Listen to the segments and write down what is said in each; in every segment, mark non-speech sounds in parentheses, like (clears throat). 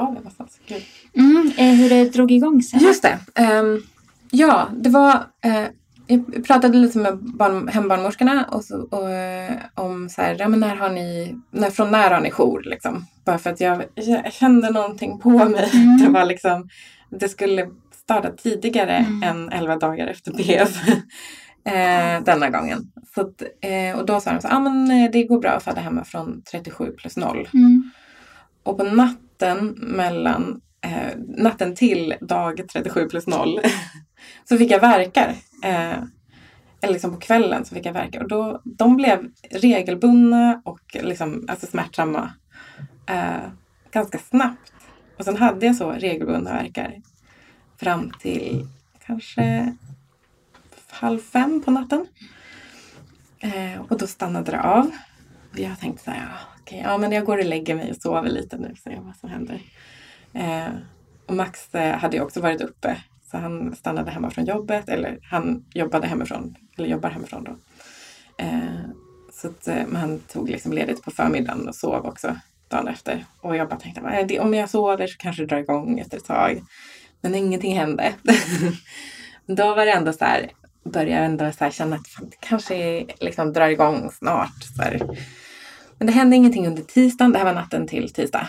var vi någonstans? Gud. Mm, eh, hur det drog igång sen. Just det. Ehm, ja, det var... eh, jag pratade lite med barn, hembarnmorskorna och så, och, eh, om så här, ja, men när har ni, när, från när har ni jour? Liksom. Bara för att jag, jag kände någonting på mig. (laughs) Mm. Det var liksom, det skulle starta tidigare Mm. än 11 dagar efter BF. (laughs) eh, denna gången. Så att, eh, och då sa de så ah, men det går bra att föda hemma från 37 plus 0. Mm. Och på natten mellan eh, natten till dag 37 plus 0 (laughs) så fick jag verkar. Eh, eller liksom på kvällen så fick jag verkar. Och då, de blev regelbundna och liksom, alltså smärtsamma eh, ganska snabbt. Och sen hade jag så regelbundna verkar fram till kanske halv fem på natten. Eh, och då stannade det av. Och jag tänkte så här, ja, okej, ja men jag går och lägger mig och sover lite nu och ser vad som händer. Eh, och Max eh, hade ju också varit uppe så han stannade hemma från jobbet eller han jobbade hemifrån, eller jobbar hemifrån då. Eh, så att, eh, men han tog liksom ledigt på förmiddagen och sov också dagen efter. Och jag bara tänkte, "Vad det- om jag sover så kanske det drar igång efter ett tag. Men ingenting hände. (laughs) då var det ändå så här, började jag ändå så här känna att det kanske liksom drar igång snart. Så här. Men det hände ingenting under tisdagen. Det här var natten till tisdag.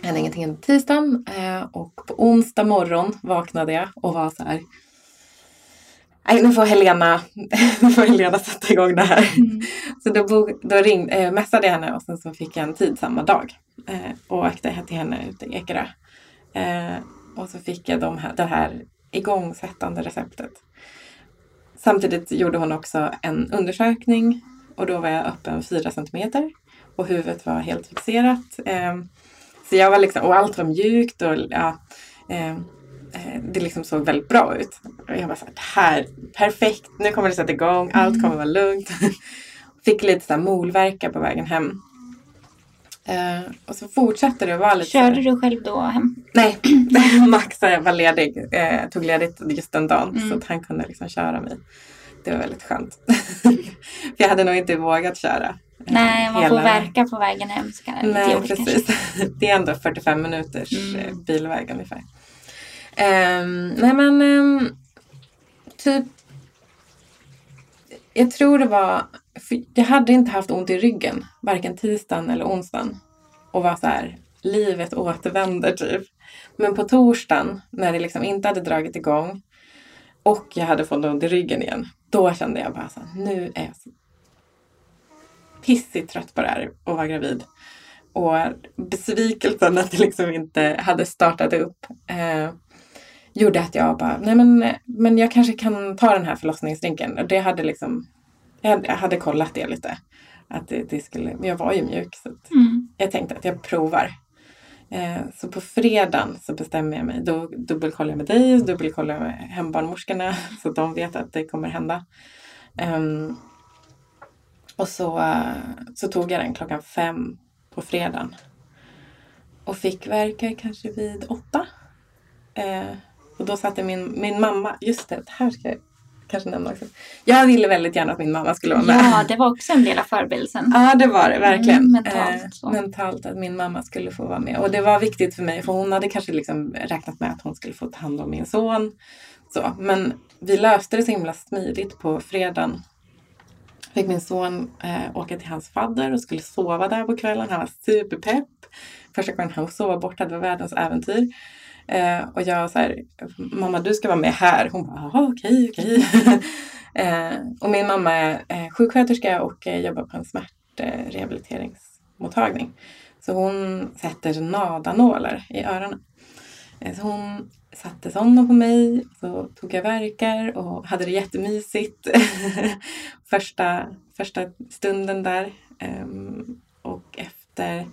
Det hände ingenting under tisdagen. Eh, och på onsdag morgon vaknade jag och var så här. Nej, nu får Helena, (laughs) nu får Helena sätta igång det här. Mm. Så då, bo, då ringde, eh, messade jag henne och sen så fick jag en tid samma dag. Eh, och åkte till henne ute i Ekerö. Eh, och så fick jag de här, det här igångsättande receptet. Samtidigt gjorde hon också en undersökning och då var jag öppen 4 centimeter och huvudet var helt fixerat. Eh, så jag var liksom, och allt var mjukt och ja, eh, eh, det liksom såg väldigt bra ut. Och jag var så här, perfekt, nu kommer det sätta igång, allt kommer vara lugnt. (laughs) Fick lite så här på vägen hem. Eh, och så fortsatte det att vara lite Körde du själv då hem? Nej, (laughs) (laughs) Max var ledig, eh, tog ledigt just den dagen Mm. så att han kunde liksom köra mig. Det var väldigt skönt. (laughs) För jag hade nog inte vågat köra. eh, Nej, man får hela- verka på vägen hem så kan Nej, jobbigt kanske. precis. (laughs) Det är ändå 45 minuters Mm. eh, bilväg ungefär. Ehm, nej men, ehm, typ. Jag tror det var, jag hade inte haft ont i ryggen, varken tisdagen eller onsdagen. Och var så här, livet återvänder typ. Men på torsdagen, när det liksom inte hade dragit igång och jag hade fått ont i ryggen igen, då kände jag bara så här, nu är jag så pissigt trött på det här och vara gravid. Och besvikelsen att det liksom inte hade startat upp eh, gjorde att jag bara, nej men, men jag kanske kan ta den här förlossningsdrinken. Och det hade liksom, jag hade, kollat det lite. Att det, det skulle, men jag var ju mjuk så att Mm. jag tänkte att jag provar. Eh, så på fredagen så bestämmer jag mig. Då dubbelkollar jag med dig och dubbelkollar jag med hembarnmorskorna så att de vet att det kommer hända. Ehm, och så, eh, så tog jag den klockan fem på fredagen. Och fick verka kanske vid åtta. Eh, och då satte min, min mamma, just det här ska jag kanske nämna också. Jag ville väldigt gärna att min mamma skulle vara med. Ja, det var också en del av förberedelsen. Ja, det var det verkligen. Mm, mentalt, Eh, mentalt att min mamma skulle få vara med. Och det var viktigt för mig för hon hade kanske liksom räknat med att hon skulle få ta hand om min son. Så, men vi löste det så himla smidigt på fredagen. Fick min son eh, åka till hans fadder och skulle sova där på kvällen. Han var superpepp. Första gången han sov borta, det var världens äventyr. Eh, och jag så här, mamma du ska vara med här. Hon bara, okej, okej. (laughs) eh, och min mamma är eh, sjuksköterska och eh, jobbar på en smärtrehabiliteringsmottagning. Så hon sätter nadanålar i öronen. Eh, så hon satte sådana på mig, så tog jag verkar och hade det jättemysigt (laughs) första, första stunden där. Ehm, och efter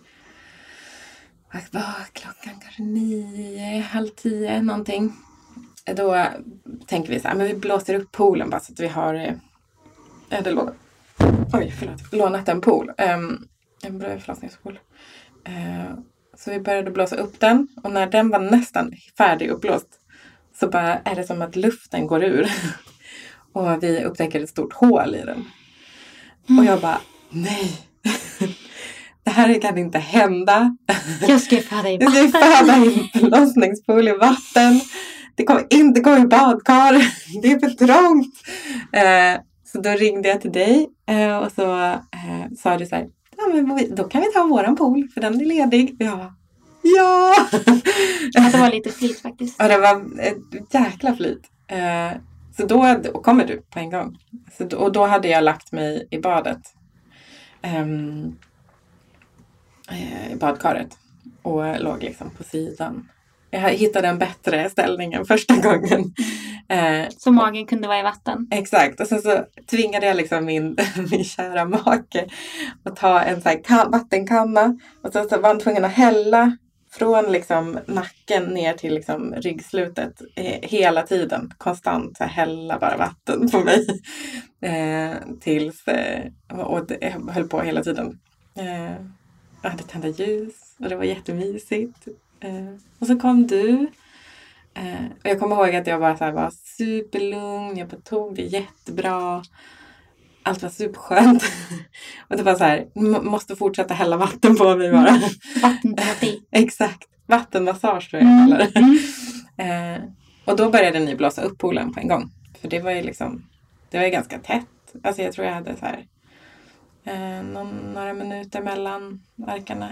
vad var klockan kanske nio, halv tio någonting. Då tänker vi så här, men vi blåser upp poolen bara så att vi har eh, eh jag hade lånat, oj, förlåt, lånat en pool. Um, en förlossningspool. Uh, så vi började blåsa upp den och när den var nästan färdig uppblåst så bara är det som att luften går ur. (laughs) och vi upptäcker ett stort hål i den. Och jag bara, nej. (laughs) här kan inte hända. Jag ska föda i Jag ska vatten. föda i förlossningspool i vatten. Det kommer inte gå i badkar. (laughs) Det är för trångt. Eh, så då ringde jag till dig eh, och så eh, sa du så här. Ja, men då kan vi ta våran pool för den är ledig. Bara, ja! (laughs) Ja, det var lite flit faktiskt. Ja, det var ett jäkla flyt. Så då, då kommer du på en gång. Så, och då hade jag lagt mig i badet. Ehm, eh, I badkaret. Och låg liksom på sidan. Jag hittade en bättre ställning än första (laughs) gången. Eh, Så magen kunde vara i vatten. Exakt. Och sen så tvingade jag liksom min, (laughs) min kära make att ta en ka- vattenkanna. Och så, så var han tvungen att hälla från liksom nacken ner till liksom ryggslutet eh, hela tiden. Konstant så här, hälla bara vatten på mig. (laughs) Eh, tills, eh, och det jag höll på hela tiden. Jag hade tända ljus och det var jättemysigt. Eh, och så kom du. Eh, och jag kommer ihåg att jag bara så var superlugn, jag bara tog det jättebra. Allt var superskönt. (laughs) och det var så här, måste fortsätta hälla vatten på mig bara. Vattenterapi. (laughs) Exakt. Vattenmassage tror jag Mm. det. Mm. Eh, och då började ni blåsa upp poolen på en gång. För det var ju liksom, det var ju ganska tätt. Alltså jag tror jag hade så här, eh, någon, några minuter mellan verkarna.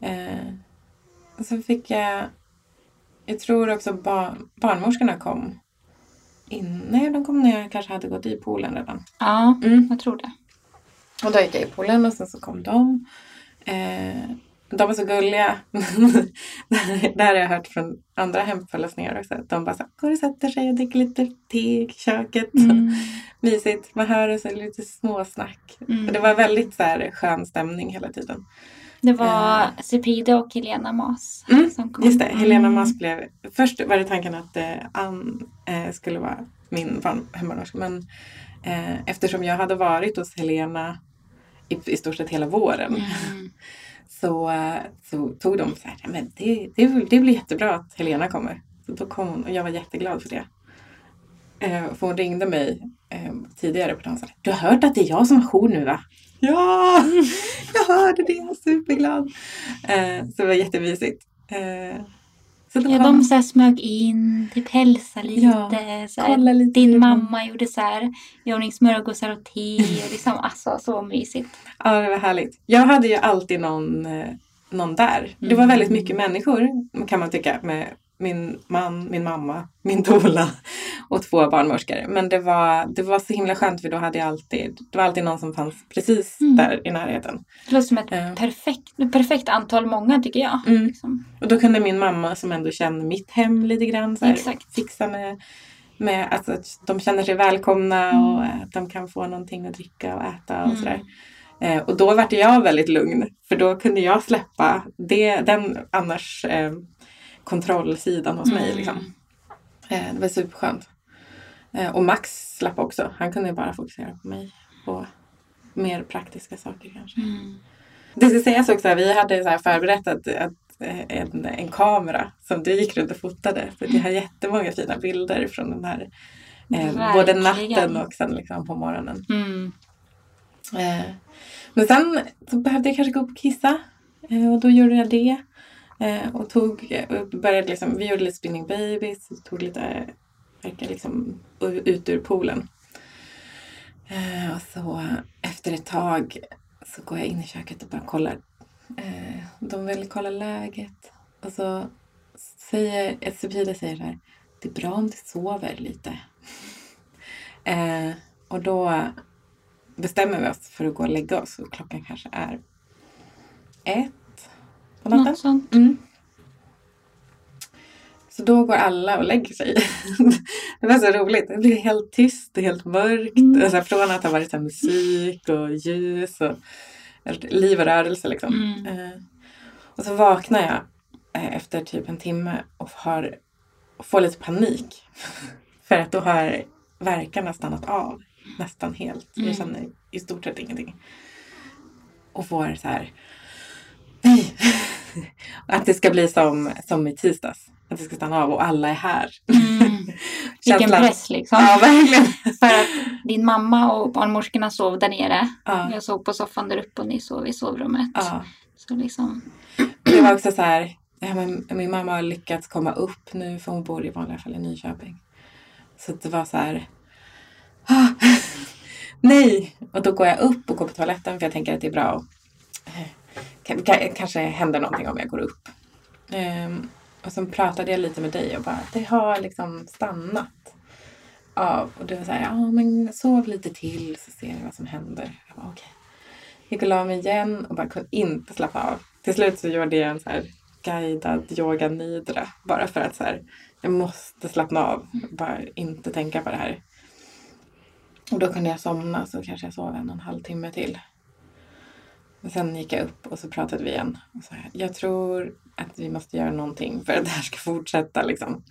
Eh, och så fick jag, jag tror också bar, barnmorskorna kom. In, nej, de kom när jag kanske hade gått i poolen redan. Ja, Mm. jag tror det. Och då gick jag i poolen och sen så kom de. Eh, de är så gulliga. (laughs) det här har jag hört från andra hemförlossningar också. De bara så går och sätter sig och dricker lite te i köket. Mm. (laughs) Mysigt. Man hör och så lite småsnack. Mm. Det var väldigt så här, skön stämning hela tiden. Det var Cepide och Helena Mas Mm, som kom. Just det, Helena Mm. Mask blev... Först var det tanken att eh, Ann eh, skulle vara min barn- hembarnmorska. Men eh, eftersom jag hade varit hos Helena i, i stort sett hela våren. Mm. Så, eh, så tog de så här, "Ja, men det, det, det blir jättebra att Helena kommer. Så då kom hon och jag var jätteglad för det. Eh, för hon ringde mig eh, tidigare på dagen och sa, du har hört att det är jag som har jour nu va? Ja, (laughs) jag hörde det, jag är superglad. Eh, så det var jättemysigt. Så Ja, de så här smög in, typ hälsa lite. Ja, så här. lite. Din mamma gjorde så här, i ordning smörgåsar och te. Och liksom, alltså, så mysigt. Ja, det var härligt. Jag hade ju alltid någon, eh, någon där. Det var Mm. väldigt mycket människor kan man tycka med min man, min mamma, min doula och två barnmorskor. Men det var, det var så himla skönt för då hade jag alltid, det var alltid någon som fanns precis Mm. där i närheten. Det låter som ett Ja. perfekt, perfekt antal många tycker jag. Mm. Liksom. Och då kunde min mamma som ändå känner mitt hem lite grann så här, Exakt. fixa med, med alltså, att de känner sig välkomna Mm. och att de kan få någonting att dricka och äta och Mm. sådär. Eh, och då vart jag väldigt lugn för då kunde jag släppa det, den annars eh, kontrollsidan hos mig. Mm. Liksom. Eh, det var superskönt. Eh, och Max slapp också. Han kunde bara fokusera på mig och mer praktiska saker kanske. Mm. Det ska sägas också att vi hade så här förberett att, att eh, en, en kamera som du gick runt och fotade. Så vi har jättemånga fina bilder från den här eh, både natten och sen liksom på morgonen. Mm. Eh, men sen så behövde jag kanske gå upp och kissa eh, och då gjorde jag det. Eh, och tog, började liksom, vi gjorde lite spinning babies och tog lite verkar liksom ut ur poolen. Eh, och så efter ett tag så går jag in i köket och bara kollar. Eh, de vill kolla läget. Och så säger ett säger så här. Det är bra om du sover lite. (laughs) Eh, och då bestämmer vi oss för att gå och lägga oss. Och klockan kanske är ett på natten. Mm. Så då går alla och lägger sig. (laughs) det var så roligt. Det blev helt tyst och helt mörkt. Mm. Alltså från att ha varit så musik och ljus och liv och rörelse liksom. Mm. Eh, och så vaknar jag eh, efter typ en timme och, har, och får lite panik. (laughs) För att då har verkarna stannat av nästan helt. Mm. Jag känner i stort sett ingenting. Och får så här, nej, (laughs) (laughs) att det ska bli som, som i tisdags. Att det ska stanna av och alla är här. Mm. (laughs) Vilken press liksom. Ja, verkligen. (laughs) För att din mamma och barnmorskorna sov där nere. Ja, Jag sov på soffan där uppe och ni sov i sovrummet. ja. Så liksom, (clears throat) Det var också så här, ja, men min mamma har lyckats komma upp nu för hon bor i vanliga fall i Nyköping. Så det var så här, ah, nej! Och då går jag upp och går på toaletten för jag tänker att det är bra. att- kanske händer någonting om jag går upp. Um, och sen pratade jag lite med dig och bara, det har liksom stannat av. Och du var så här, ja men sov lite till så ser vi vad som händer. Jag bara, okej. Gick och la mig igen och bara kunde inte slappna av. Till slut så gjorde jag en så här guidad yoga nidra. Bara för att så här, jag måste slappna av. Bara inte tänka på det här. Och då kunde jag somna så kanske jag sov en och en halv timme till. Och sen gick jag upp och så pratade vi igen. Och så här, jag tror att vi måste göra någonting för att det här ska fortsätta. Liksom.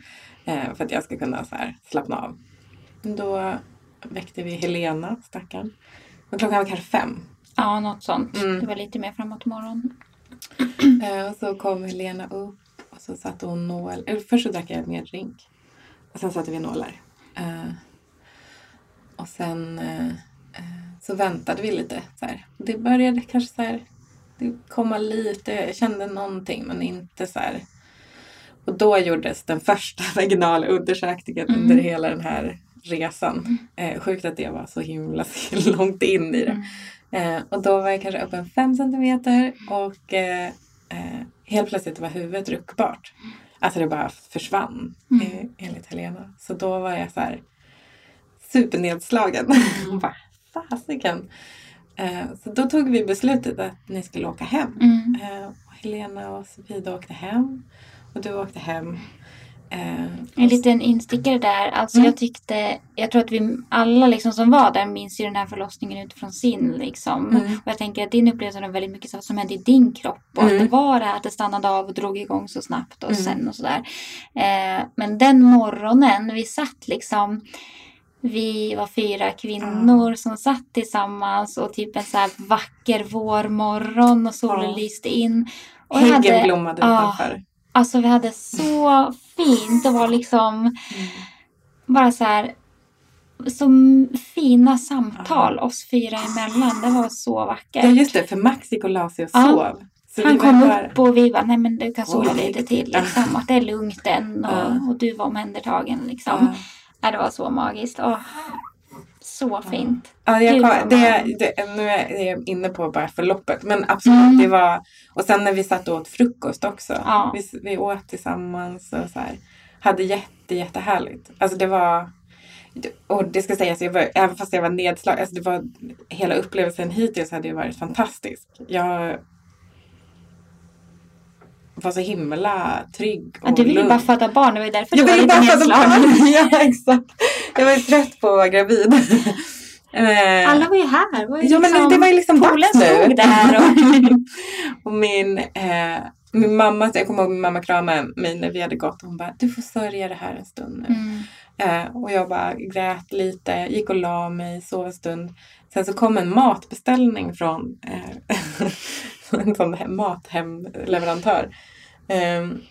Eh, för att jag ska kunna så här, slappna av. Då väckte vi Helena, stackaren. Och klockan var kanske fem. ja något sånt. Mm. Det var lite mer framåt morgon. (clears throat) Eh, och så kom Helena upp och så satte hon nål. Eller först så drack jag mer drink. Och sen satte vi nålar. Eh, och sen eh, eh, så väntade vi lite. Så här. Det började kanske så här. Det komma lite. Jag kände någonting men inte så här. Och då gjordes den första (laughs) vaginala undersökningen Mm. under hela den här resan. Eh, sjukt att det var så himla (laughs) långt in i det. Mm. Eh, och då var jag kanske öppen fem centimeter och eh, eh, helt plötsligt var huvudet ruckbart. Alltså det bara försvann Mm. eh, enligt Helena. Så då var jag så här supernedslagen. Mm. (laughs) bara, fasiken. Eh, så då tog vi beslutet att ni skulle åka hem. Mm. Eh, och Helena och Sofida åkte hem och du åkte hem. Eh, En liten instickare där. Alltså Mm. jag tyckte, jag tror att vi alla liksom som var där minns ju den här förlossningen utifrån sin liksom. Mm. Och jag tänker att din upplevelse var väldigt mycket så som hände i din kropp. Och Mm. att det var det här att det stannade av och drog igång så snabbt och Mm. sen och sådär. Eh, men den morgonen vi satt liksom vi var fyra kvinnor som satt tillsammans och typ en så här vacker vårmorgon och solen Ja. lyste in. Och Häggen hade- blommade ja. utanför. Alltså vi hade så fint. Det var liksom bara så här så fina samtal oss fyra emellan. Det var så Ja vackert. just det, för Max gick och la sig och Ja. sov. Så Han kom bara- upp och vi bara, nej men du kan sova Oj. lite till. Ja. Liksom, att det är lugnt än och, Ja. och du var omhändertagen. Liksom. Ja. Ja, det var så magiskt. Åh, så fint. Ja, jag kom, det, det, nu är jag inne på bara förloppet. Men absolut, Mm. det var... Och sen när vi satt och åt frukost också. Ja. Vi, vi åt tillsammans och så här. Hade jätte, jättehärligt. Alltså det var... Och det ska sägas, jag var, även fast jag var nedslagen, alltså det var, hela upplevelsen hittills hade ju varit fantastisk. Jag var så himla trygg och Ja, du ville lugn. bara föda barn, det var ju därför Jag du var lite nedslagen. Ja, (laughs) exakt. Jag var ju trött på att vara gravid. Eh, Alla var ju här. Var ju Ja men liksom, det var ju liksom Polen stod där och- (laughs) och min, eh, min mamma, jag kommer ihåg min mamma kramade mig när vi hade gått och hon bara du får sörja det här en stund nu. Mm. Eh, och jag bara grät lite, gick och la mig, sov en stund. Sen så kom en matbeställning från eh, (laughs) en sån här mathemleverantör. Um,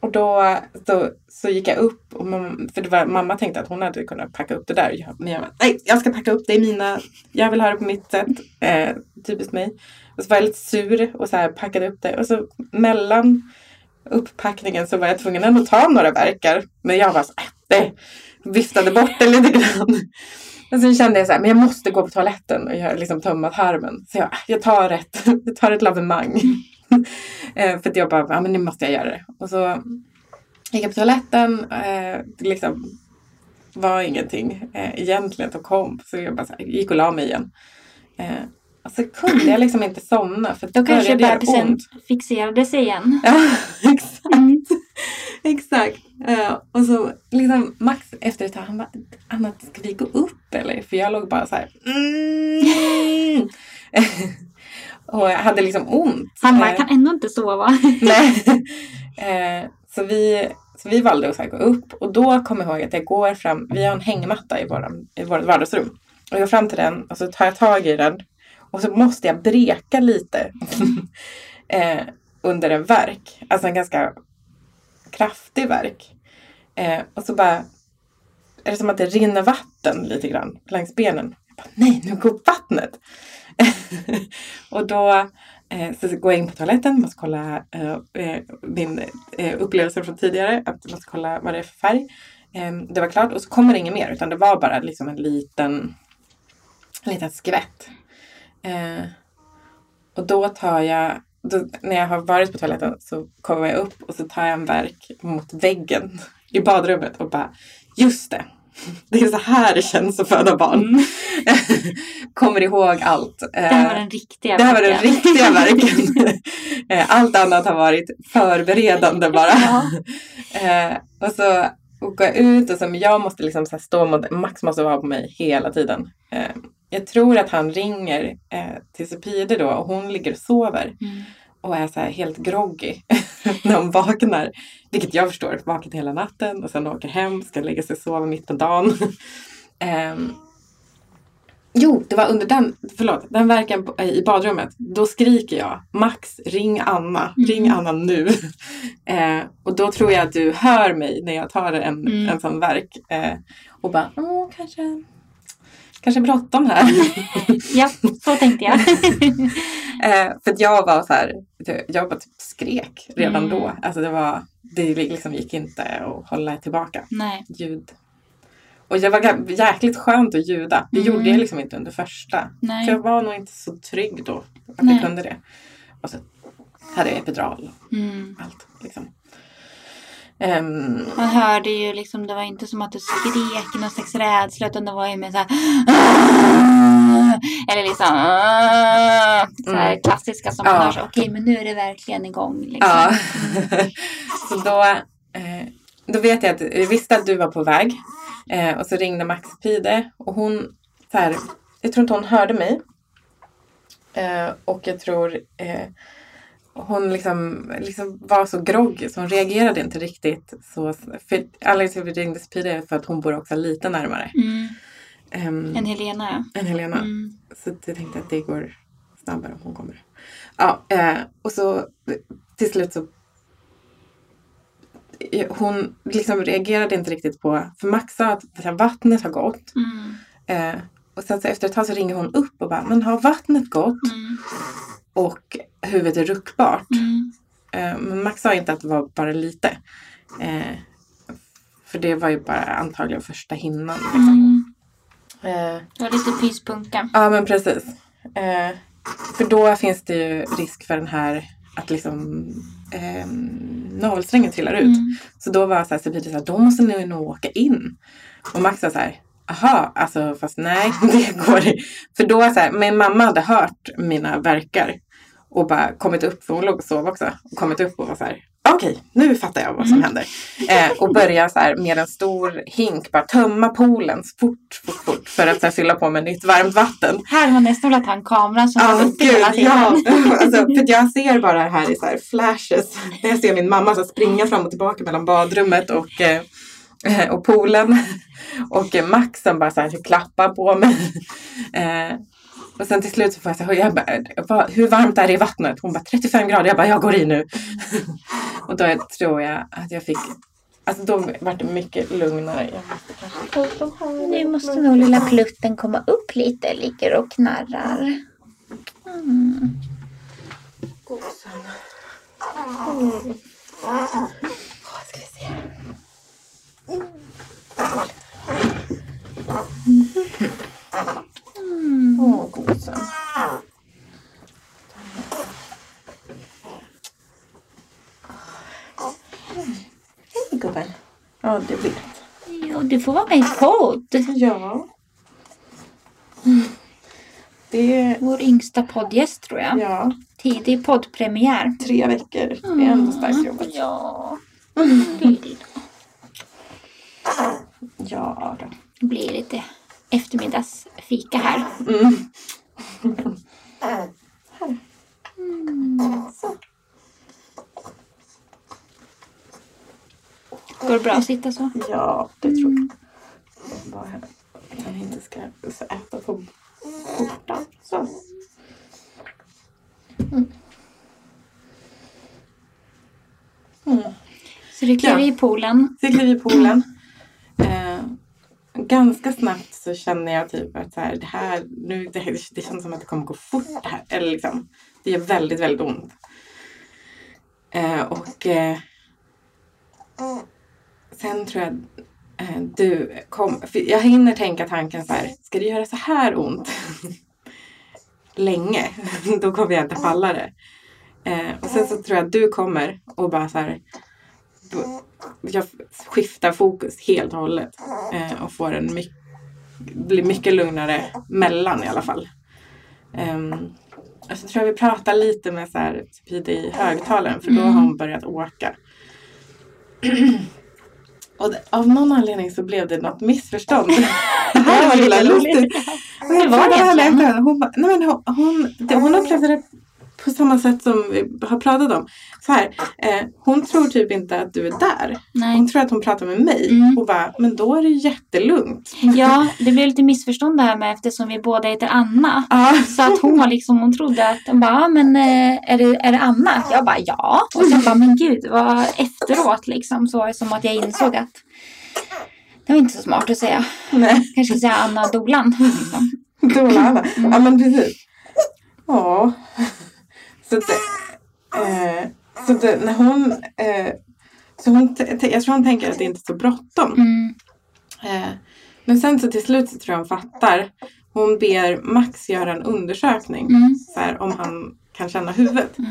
och då så, så gick jag upp, och mamma, för det var, mamma tänkte att hon hade kunnat packa upp det där. Jag, men jag bara, nej, jag ska packa upp det, är mina, jag vill ha det på mitt sätt. Eh, typiskt mig. Och så var jag lite sur och så här packade upp det. Och så mellan upppackningen så var jag tvungen ändå att ta några verkar. Men jag var så, äh, det viftade bort det lite grann. Och sen kände jag så här, men jag måste gå på toaletten och göra liksom tömma tarmen. Så jag, jag tar ett, (laughs) jag tar ett lavemang. (laughs) eh, för att jag bara, ja men nu måste jag göra det. Och så gick jag på toaletten, eh, liksom var ingenting eh, egentligen och kom. Så jag bara så här, gick och la mig igen. Eh, och så kunde jag liksom inte somna för Då kanske bebisen ont. fixerade sig igen. Ja, (laughs) exakt. Mm. (laughs) Exakt. Eh, och så liksom Max efter ett tag, han bara, Anna ska vi gå upp eller? För jag låg bara så här. Mm. (laughs) och jag hade liksom ont. Han bara, Eh, jag kan ändå inte sova. (laughs) Nej. Eh, så, vi, så vi valde att gå upp och då kommer jag ihåg att jag går fram, vi har en hängmatta i, våran, i vårt vardagsrum. Och jag går fram till den och så tar jag tag i den och så måste jag breka lite. eh, under en verk. Alltså en ganska kraftig verk. Eh, och så bara är det som att det rinner vatten lite grann längs benen. Jag bara, Nej, nu går vattnet! (laughs) och då eh, så går jag in på toaletten, måste kolla eh, eh, min eh, upplevelse från tidigare, att måste kolla vad det är för färg. Eh, det var klart och så kommer det inget mer utan det var bara liksom en liten, en liten skvätt. Eh, och då tar jag, då, när jag har varit på toaletten så kommer jag upp och så tar jag en verk mot väggen i badrummet och bara, just det, (laughs) det är så här det känns att föda barn. Mm. (laughs) Kommer ihåg allt. Det här var Eh, den riktiga det här var den riktiga verken. (laughs) Eh, Allt annat har varit förberedande bara. Ja. Eh, och så går jag ut och så, men jag måste liksom så stå mot, Max måste vara på mig hela tiden. Jag tror att han ringer till Supide då och hon ligger och sover Mm. Och är så här helt groggy (laughs) när hon vaknar. Vilket jag förstår, vaken hela natten och sen åker hem, ska lägga sig och sova mitt på dagen. (laughs) Ehm, jo, det var under den, förlåt, den verkan i badrummet. Då skriker jag Max, ring Anna, Mm. ring Anna nu. (laughs) Eh, och då tror jag att du hör mig när jag tar en, Mm. en sån verk. Eh, och bara, åh, kanske, kanske bråttom här. (laughs) ja, så tänkte jag. (laughs) Eh, för jag var så här, jag bara typ skrek redan Mm. då. Alltså det var, det liksom gick inte att hålla tillbaka Nej. ljud. Och det var jäkligt skönt att ljuda. Det Mm. gjorde jag liksom inte under första. Nej. För jag var nog inte så trygg då att Nej. jag kunde det. Och så hade jag epidural Mm. och allt. Liksom. Ehm, Man hörde ju liksom, det var inte som att du skrek i någon slags rädsla utan det var ju mer så här. (laughs) Eller liksom (laughs) så här Mm. klassiska som man Ja. hör så. Okej, men nu är det verkligen igång. Liksom. Ja. (laughs) så då, eh, då vet jag att jag visste att du var på väg. Eh, och så ringde Max Pide och hon, så här, jag tror inte hon hörde mig. Eh, och jag tror eh, hon liksom, liksom var så groggy så hon reagerade inte riktigt. Så, för alla som ringde Pide för att hon bor också lite närmare Mm. ehm, En Helena ja. än Helena. Mm. Så jag tänkte att det går snabbare om hon kommer. Ja, eh, och så till slut så hon liksom reagerade inte riktigt på, för Max sa att här vattnet har gått. Mm. Eh, och sen så efter ett tag så ringer hon upp och bara, men har vattnet gått? Mm. Och huvudet är ruckbart. Mm. Eh, men Max sa inte att det var bara lite. Eh, för det var ju bara antagligen första hinnan. Liksom. Mm. Eh, Det var lite pyspunka. Ja men precis. Eh, för då finns det ju risk för den här att liksom eh, navelsträngen trillar ut. Mm. Så då var så här, Sabine så här, då måste ni nog åka in. Och Max var så här, aha, alltså fast nej, (laughs) det går inte. För då så här, min mamma hade hört mina verkar och bara kommit upp, för hon låg och sov också, och kommit upp och var så här, okej, nu fattar jag vad som Mm. händer. Eh, och börja så här med en stor hink, bara tömma poolen fort, fort, fort för att så här, fylla på med nytt varmt vatten. Här har nästan velat ha en kamera som var uppe hela gud, tiden. ja. (laughs) Alltså, för jag ser bara här i så här flashes. När jag ser min mamma så springa fram och tillbaka mellan badrummet och, eh, och poolen. Och Max som bara så här klappar på mig. Eh, och sen till slut så får jag säga, jag bara, "Vad- hur varmt är det i vattnet? Hon bara 35 grader. Jag bara, jag går i nu. (laughs) och då tror jag att jag fick, alltså då vart det mycket lugnare. De. Nu måste nog lilla plutten komma upp lite, ligger och knarrar. Mm. Mm. Ska vi se. Mm. Åh, gosen. Hej gubben. Ja, det vet. Jo, du får vara med i podd. Ja. Det, Vår yngsta poddgäst tror jag. ja, Tidig poddpremiär. tre veckor. Det är ändå starkt jobbat. Ja. Ja, då. Det blir lite eftermiddagsfika här. Mm. Går det bra att sitta så? Ja, det tror jag. Bara han inte ska äta på skjortan. Så. Så du klev Ja. i poolen. Så kliver i poolen. (clears throat) Eh, ganska snabbt så känner jag typ att så här, det här, nu, det, här- det känns som att det kommer gå fort det här. Eller liksom, det gör väldigt, väldigt ont. Eh, och eh, sen tror jag eh, du kom, jag hinner tänka tanken så här, ska det göra så här ont? (laughs) Länge, (laughs) då kommer jag inte falla det. Eh, och sen så tror jag att du kommer och bara så här, jag skiftar fokus helt och hållet eh, och får en my- blir mycket lugnare mellan i alla fall. Um, och så tror jag vi pratar lite med så här, typ i högtalaren för då har hon börjat åka. (clears throat) och det, av någon anledning så blev det något missförstånd. (laughs) det här var himla lustigt. Det var egentligen. efter, hon, bara, nej men hon, hon, det, hon upplevde det på samma sätt som vi har pratat om. Så här, eh, hon tror typ inte att du är där. Nej. Hon tror att hon pratar med mig. Mm. Och bara, men då är det jättelugnt. Ja, det blev lite missförstånd det här med eftersom vi båda heter Anna. (laughs) Ja. Så att hon var liksom, hon trodde att, hon bara, "Ja, men eh, är det, är det Anna? Jag bara, ja. Och sen bara, men gud, vad efteråt liksom så var det som att jag insåg att det var inte så smart att säga. Nej, Kanske säga Anna Dolan. Liksom. (laughs) Dolarna. Mm. Ja men precis. Ja. Så att, eh, så att när hon, eh, så hon, jag tror hon tänker att det inte är så bråttom. Mm. Eh, men sen så till slut så tror jag hon fattar. Hon ber Max göra en undersökning. Mm. Så här, om han kan känna huvudet. Mm.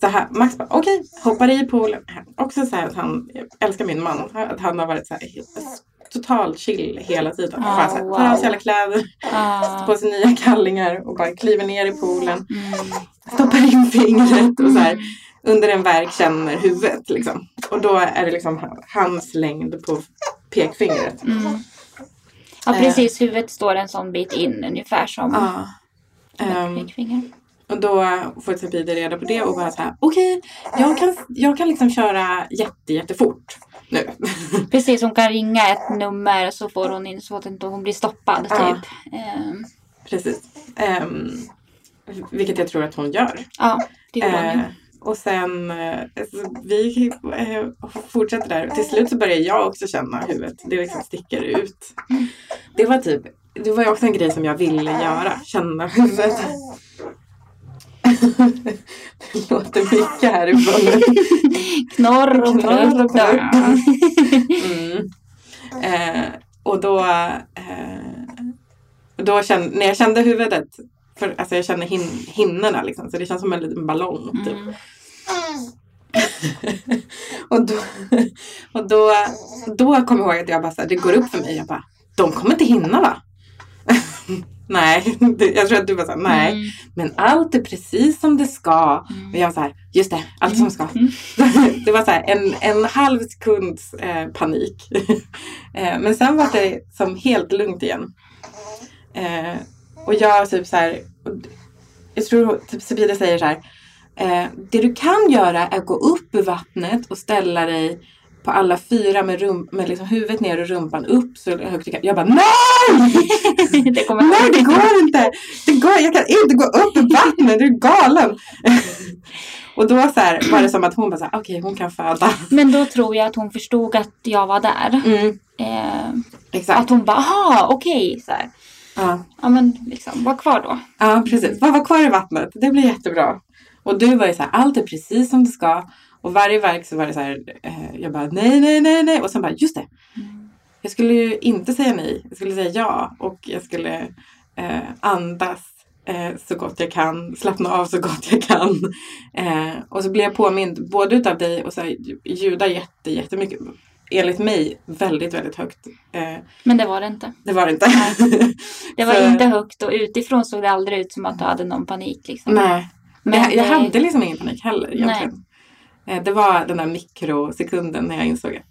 Så här, Max bara okej, hoppar i poolen. Också så här att han, jag älskar min man. Att han har varit så här totalt chill hela tiden. Ah, bara så här, tar av sig alla kläder, Ah. på sig nya kallingar och bara kliver ner i poolen. Mm. Stoppar in fingret och så här under en verk känner huvudet liksom. Och då är det liksom hans längd på pekfingret. Mm. Ja, precis. Huvudet står en sån bit in ungefär som Ja. ett Ehm, pekfinger. Och då får Tapide reda på det och bara så här, okej, jag, kan, jag kan liksom köra jätte, jättefort nu. (laughs) Precis, hon kan ringa ett nummer så får hon in så att inte hon blir stoppad Ja. typ. Ehm, Precis. Ehm, vilket jag tror att hon gör. ja, det gjorde hon Eh, och sen, eh, vi eh, fortsätter där. Till slut så börjar jag också känna huvudet. Det liksom sticker ut. Det var typ, det var också en grej som jag ville göra. Känna huvudet. det (laughs) låter mycket härifrån. Knorr och Knorr. Mm. Eh, och då, eh, då kände, när jag kände huvudet, för, alltså jag kände hin, hinnorna liksom, så det känns som en liten ballong. Typ. Mm. (laughs) och då, och då, då kom jag ihåg att jag bara, så här, det går upp för mig, jag bara, de kommer inte hinna va? (laughs) nej, jag tror att du var såhär, nej, Mm. men allt är precis som det ska. Mm. Och jag var så här, just det, allt som ska. Mm. (laughs) det var så här, en, en halv sekunds eh, panik. eh, men sen var det som helt lugnt igen. Eh, och jag typ så här, jag tror typ Sabida säger så här, eh, det du kan göra är att gå upp ur vattnet och ställa dig på alla fyra med, rum, med liksom huvudet ner och rumpan upp så högt du kan. Jag bara nej! (laughs) det kommer Nej det går inte! Det går, jag kan inte gå upp i vattnet, du är galen! (laughs) och då så här, var det som att hon bara okej hon kan föda. Men då tror jag att hon förstod att jag var där. Mm, Eh, exakt. att hon bara, aha, okej. så här. Ja. Ja men liksom, var kvar då. ja precis, bara vara kvar i vattnet, det blir jättebra. Och du var ju så här, allt är precis som det ska. Och varje verk så var det så här, eh, jag bara nej, nej, nej, nej. Och sen bara, just det. Jag skulle ju inte säga nej, jag skulle säga ja. Och jag skulle eh, andas eh, så gott jag kan, slappna av så gott jag kan. Eh, och så blev jag påmind både utav dig och så här, ljuda jätte, jättemycket. Enligt mig väldigt, väldigt högt. Eh, Men det var det inte. det var det inte. (laughs) Det var inte högt och utifrån såg det aldrig ut som att du hade någon panik. Liksom. Nej, Men jag, jag eh, hade liksom ingen panik heller egentligen. Eh, Det var den där mikrosekunden när jag insåg att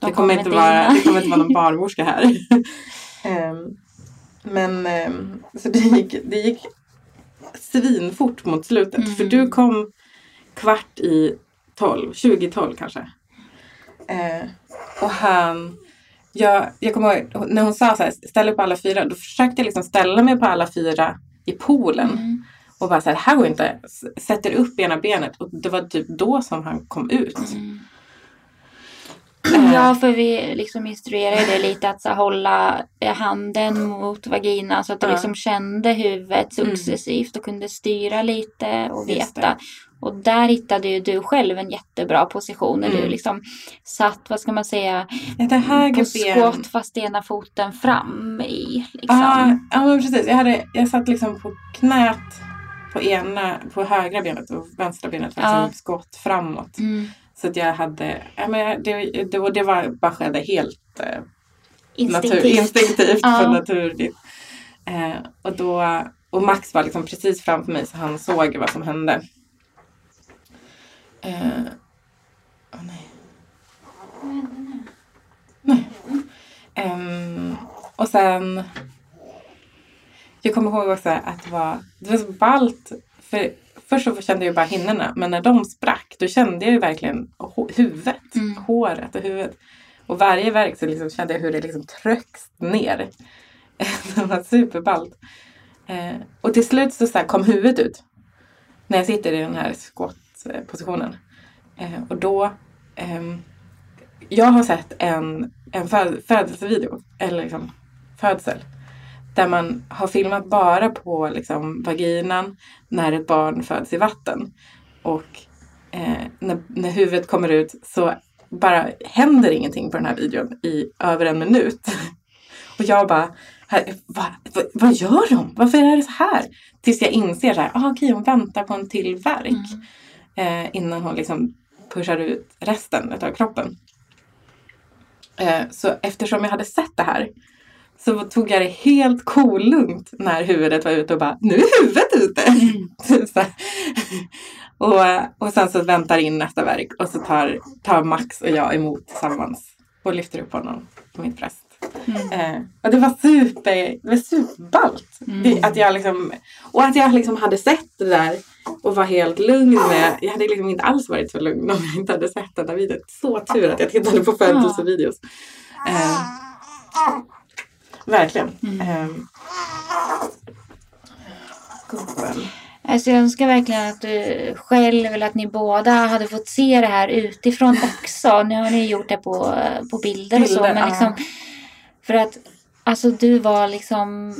de det kommer, inte vara, det kommer inte vara någon (laughs) barnmorska här. (laughs) Ehm, Men ehm, så det gick, det gick svinfort mot slutet. Mm. För du kom kvart i tolv, 2012 kanske. Eh, och han, jag, jag kommer ihåg när hon sa så här, ställ på alla fyra. Då försökte jag liksom ställa mig på alla fyra i poolen. Mm. Och bara så här, det här går inte. Sätter upp ena benet och det var typ då som han kom ut. Mm. Ja, för vi liksom instruerade dig lite att så, hålla eh, handen mot vaginan så att du Ja. liksom kände huvudet Mm. successivt och kunde styra lite och veta. Och där hittade ju du själv en jättebra position när du Mm. liksom satt, vad ska man säga, på ben. squat fast ena foten fram i. Liksom. Ja, ja men precis. Jag, hade, jag satt liksom på knät på ena, på högra benet och vänstra benet var Ja. liksom skott framåt. Mm. Så att jag hade, ja, men det, det, var- det var bara skedde helt eh, Instinktivt. Natur, instinktivt Ja. naturligt. Eh, och, då, och Max var liksom precis framför mig så han såg vad som hände. Eh, åh nej. Nej. Ehm, och sen jag kommer ihåg också att det var, det var så ballt. För först så kände jag bara hinnorna men när de sprack då kände jag ju verkligen huvudet. Mm. Håret och huvudet. Och varje verk så liksom kände jag hur det liksom trycks ner. (laughs) det var superballt. Eh, och till slut så, så kom huvudet ut. När jag sitter i den här positionen. Eh, och då eh, jag har sett en, en föd, födelsevideo, eller liksom födsel, där man har filmat bara på liksom vaginan när ett barn föds i vatten. Och eh, när, när huvudet kommer ut så bara händer ingenting på den här videon i över en minut. (laughs) Och jag bara, här, va, va, vad gör de? Varför är det så här? Tills jag inser så här, ah, okej hon väntar på en till verk Mm eh, innan hon liksom pushar ut resten av kroppen. Eh, så eftersom jag hade sett det här så tog jag det helt kolugnt när huvudet var ute och bara, nu är huvudet ute! (laughs) Här. och, och sen så väntar in nästa verk och så tar, tar Max och jag emot tillsammans och lyfter upp honom på mitt bröst. Mm. Eh, och det var super, det var superballt. Mm. Det, att jag liksom, och att jag liksom hade sett det där och var helt lugn med. Jag hade liksom inte alls varit så lugn om jag inte hade sett den där videon. Så tur att jag tittade på födelsevideos. Eh, verkligen. Mm. Eh, gubben. Alltså jag önskar verkligen att du själv eller att ni båda hade fått se det här utifrån (laughs) också. Nu har ni gjort det på, på bilder, och så. Bilder, Men ja. För att alltså du var liksom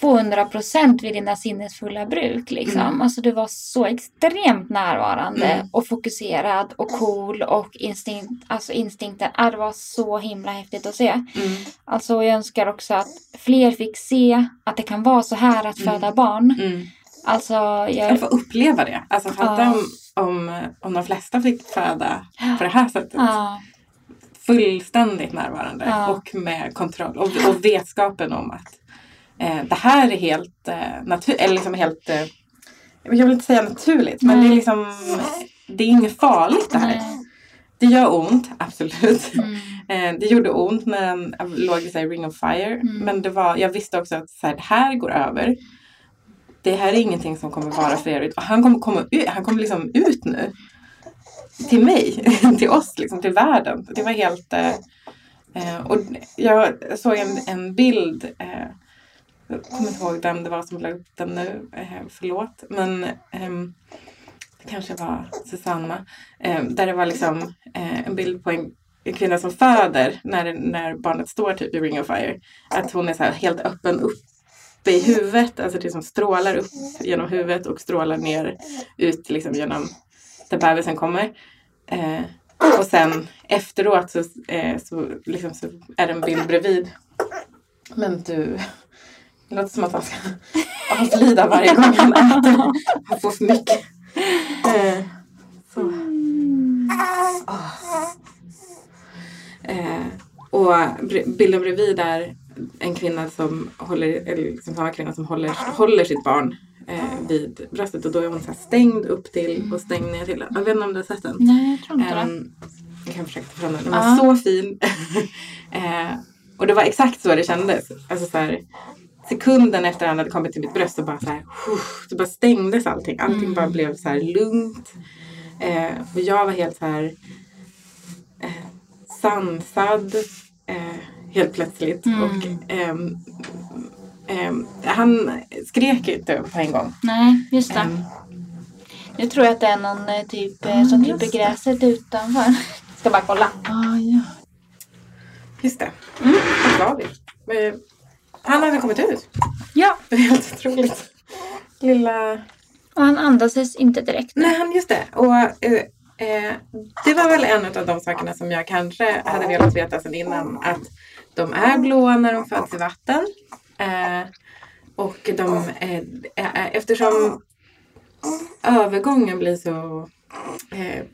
200 procent vid dina sinnesfulla bruk. Liksom. Mm. Alltså du var så extremt närvarande Mm. och fokuserad och cool och instinkt, alltså instinkten. Ah, det var så himla häftigt att se. Mm. Alltså jag önskar också att fler fick se att det kan vara så här att Mm. föda barn. Mm. Alltså jag... Jag får uppleva det. Alltså fatta Ja. om, om, om de flesta fick föda på det här sättet. Ja, fullständigt närvarande Ja. och med kontroll och, och vetskapen om att eh, det här är helt eh, naturligt, eller liksom helt, eh, jag vill inte säga naturligt, men det är liksom, det är inget farligt det här. nej. Det gör ont, absolut. Mm. (laughs) Eh, det gjorde ont när den låg i ring of fire, Mm. men det var, jag visste också att så här, det här går över. Det här är ingenting som kommer vara för evigt. Han kommer komma ut, han kommer liksom ut nu. Till mig, (laughs) till oss, liksom, till världen. Det var helt... Eh, eh och jag såg en, en bild, eh, jag kommer inte ihåg vem det var som la upp den nu, eh, förlåt. Men eh, det kanske var Susanna. Eh, där det var liksom eh, en bild på en, en kvinna som föder när, när barnet står typ i ring of fire. Att hon är så här helt öppen uppe i huvudet, alltså det som strålar upp genom huvudet och strålar ner ut liksom genom där bebisen kommer. Eh, och sen efteråt så, eh, så, liksom, så är det en bild bredvid. Men du, det låter som att han ska avlida varje gång han äter. Han får för mycket. Eh, så. Oh. Eh, och bilden bredvid är en kvinna som håller, eller liksom samma kvinna som håller, håller sitt barn eh, vid bröstet och då är hon så stängd upp till och stängd ner till. Jag vet inte om du har sett den? Nej, jag tror inte det. Um, jag kan försöka ta fram den. Den var så fin. (laughs) eh, och det var exakt så det kändes. Alltså så här, sekunden efter han hade kommit till mitt bröst så bara så här, så bara stängdes allting. Allting Mm. bara blev så här lugnt. Eh, och jag var helt så här eh, sansad eh, helt plötsligt. Mm. Och ehm, han skrek inte på en gång. Nej, just det. Ehm, Nu tror jag att det är någon eh, typ Ja, som klipper det. gräset utanför. (laughs) Ska bara kolla. Ja, ja. Just det. Mm. Var vi? Eh, Han hade kommit ut. Ja, Det är helt otroligt. Lilla... och han andades inte direkt. Nej, han, just det. Och, eh, eh, det var väl en av de sakerna som jag kanske hade velat veta sedan innan. Att de är blåa när de föds i vatten. Eh, och de, eh, eh, eftersom övergången blir så, eh,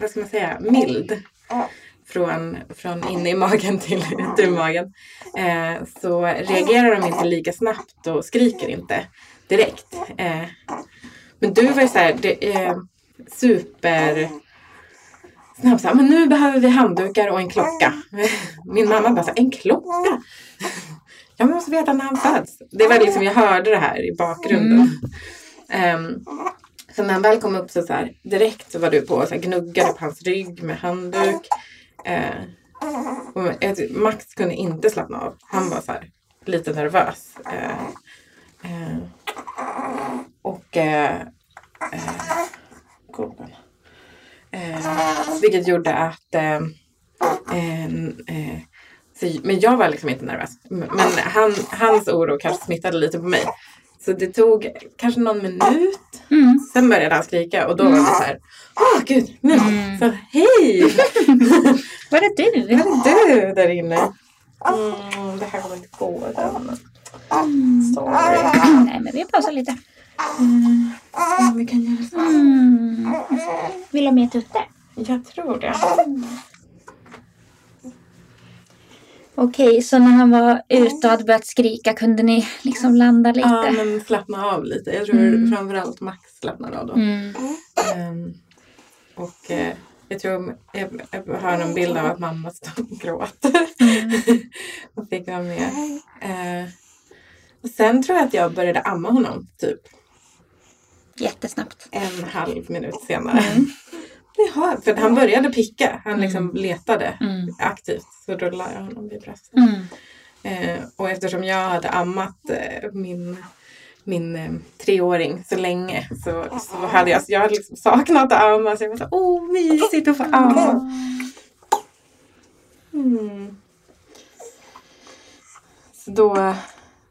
vad ska man säga, mild. Från, från inne i magen till ute i magen. Eh, så reagerar de inte lika snabbt och skriker inte direkt. Eh, men du var ju såhär, det är super snabb såhär, men nu behöver vi handdukar och en klocka. (laughs) Min mamma bara såhär, en klocka? Jag måste veta när han föds. Det var liksom, jag hörde det här i bakgrunden. Ehm, så när han väl kom upp så, så här, direkt så var du på och så här, gnuggade på hans rygg med handduk. Jag- Max kunde inte slappna av. Han var så här, lite nervös. Eh, eh, och eh, eh, vilket gjorde att eh, så, men jag var liksom inte nervös. Men han, hans oro kanske smittade lite på mig. Så det tog kanske någon minut. Mm. Sen började han skrika och då var det så här. Åh gud, nu. Mm. Så hej! (laughs) Var det du? Vad är du där inne? Mm, det här kommer inte gå. Den. Sorry. Nej, men vi pausar lite. Mm. Ja, vi kan göra så. Mm. Vill du ha mer tutte? Jag tror det. Okej, så när han var ute och hade börjat skrika kunde ni liksom landa lite? Ja, men slappna av lite. Jag tror Mm. framförallt Max slappnade av då. Mm. Ehm, och eh, jag tror jag, jag har en bild av att mamma står och gråter. (laughs) och fick vara med. Eh, och sen tror jag att jag började amma honom typ Jättesnabbt. en halv minut senare. Mm. Jaha, för han började picka. Han liksom letade Mm. aktivt. Så då la jag honom vid bröstet. Mm. Eh, och eftersom jag hade ammat eh, min, min eh, treåring så länge så, så hade jag, jag hade liksom saknat att amma. Så jag var så åh mysigt att få amma. Mm. Så då,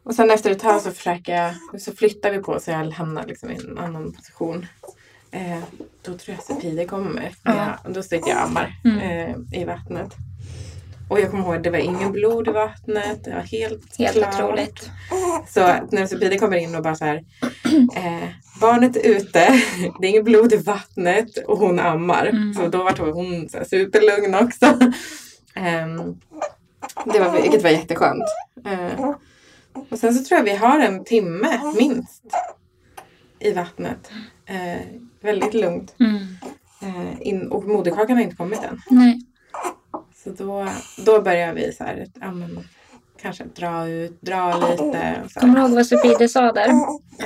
och sen efter ett tag så försöker jag, så flyttar vi på så jag hamnar liksom i en annan position. Eh, då tror jag Sepide kommer. Ja. Då sitter jag och ammar Mm. eh, i vattnet. Och jag kommer ihåg att det var ingen blod i vattnet. Det var helt, Helt klart. otroligt. Så när Sepide kommer in och bara så här. Eh, barnet är ute, (laughs) det är inget blod i vattnet och hon ammar. Mm. Så då var hon så här superlugn också. Ehm, det var, vilket var jätteskönt. Eh, och sen så tror jag vi har en timme minst i vattnet. Eh, väldigt lugnt. Mm. Eh, in, och moderkakan har inte kommit än. Nej. Så då, då börjar vi så här, ja, men, kanske dra ut, dra lite. Så. Kommer du ihåg vad Supide sa där?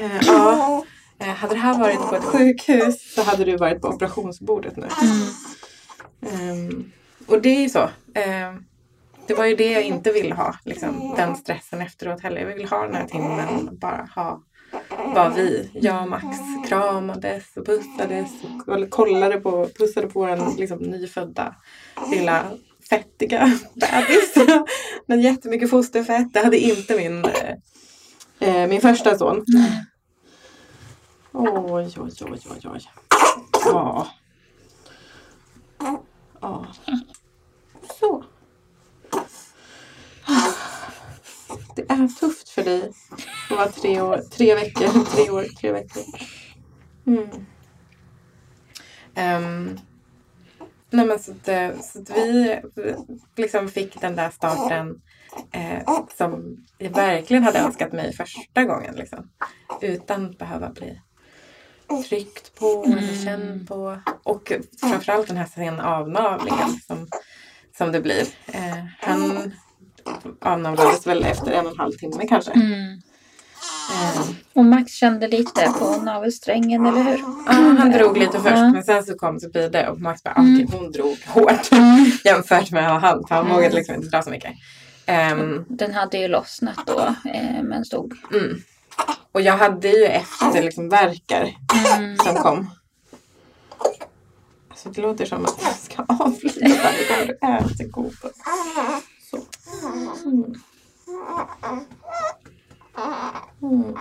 Eh, ja. Eh, hade det här varit på ett sjukhus så hade du varit på operationsbordet nu. Mm. Ehm, och det är ju så. Ehm, det var ju det jag inte ville ha. Liksom, den stressen efteråt heller. Jag vill ha den här timmen bara ha var vi, jag och Max, kramades och pussades och kollade på, pussade på den liksom, nyfödda lilla fettiga (laughs) bebis. (laughs) Men jättemycket fosterfett. Det hade inte min, eh, eh, min första son. Oj, oj, oj, oj, oj. Ja. Ja. Så. Det är tufft för dig att vara tre år, tre veckor, (laughs) tre år, tre veckor. Mm. Ehm, nej men så att, eh, så att vi liksom fick den där starten eh, som jag verkligen hade önskat mig första gången. Liksom. Utan att behöva bli tryckt på eller känd på. Och framförallt den här sena avnavlingen som, som det blir. Eh, han avnavlades väl efter en och en halv timme kanske. Mm. Och Max kände lite på navelsträngen, eller hur? ja, han drog lite först Ja. men sen så kom Sofide och Max bara, okej hon drog hårt Mm. (laughs) jämfört med han. Han vågade liksom inte dra så mycket. Ehm, Den hade ju lossnat då, eh, men stod. mm. Och jag hade ju efter liksom verkar Mm. som kom. Alltså det låter som att jag ska avlida du ätit godis? Så. Mm. Mm.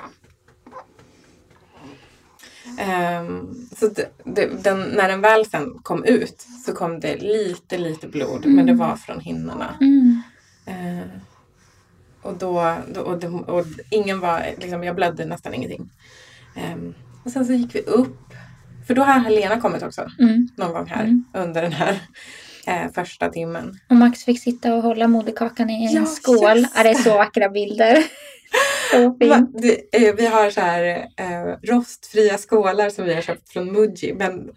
Ehm, så det, det, den, när den väl sen kom ut så kom det lite, lite blod. Men det var från hinnorna. Mm. Eh, och då, då och, det, och ingen var, liksom, jag blödde nästan ingenting. Ehm, och sen så gick vi upp. För då har Helena kommit också. Mm. Någon gång här Mm. under den här eh, första timmen. Och Max fick sitta och hålla moderkakan i en Ja, skål. just Ja, det är så vackra bilder. (laughs) så fint. vi har så här eh, rostfria skålar som vi har köpt från Muji. Men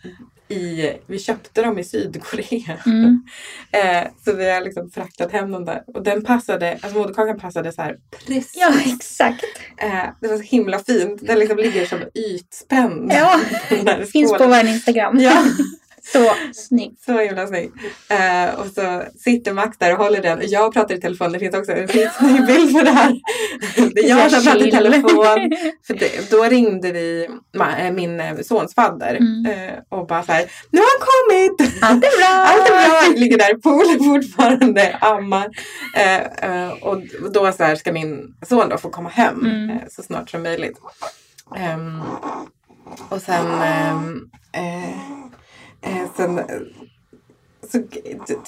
i, vi köpte dem i Sydkorea. Mm. (laughs) Eh, så vi har liksom fraktat hem dem där. Och den passade, alltså moderkakan passade så här precis. Ja, exakt. Eh, det var så himla fint. Den liksom ligger som ytspänd. Ja, (laughs) Finns på vår Instagram. Ja, (laughs) Så snyggt. så himla snygg. Eh, och så sitter Max där och håller den. Jag pratar i telefon. Det finns också en skitsnygg (laughs) bild på det här. Det är jag som pratar i telefon. (laughs) För det, då ringde vi eh, min eh, sons fadder Mm. eh, och bara så här. Nu har han kommit! Allt är bra! (laughs) Allt är bra! Ligger där i poolen fortfarande, ammar. Eh, och då så här ska min son då få komma hem Mm. så snart som möjligt. Ehm, och sen, ehm, eh, sen eh, så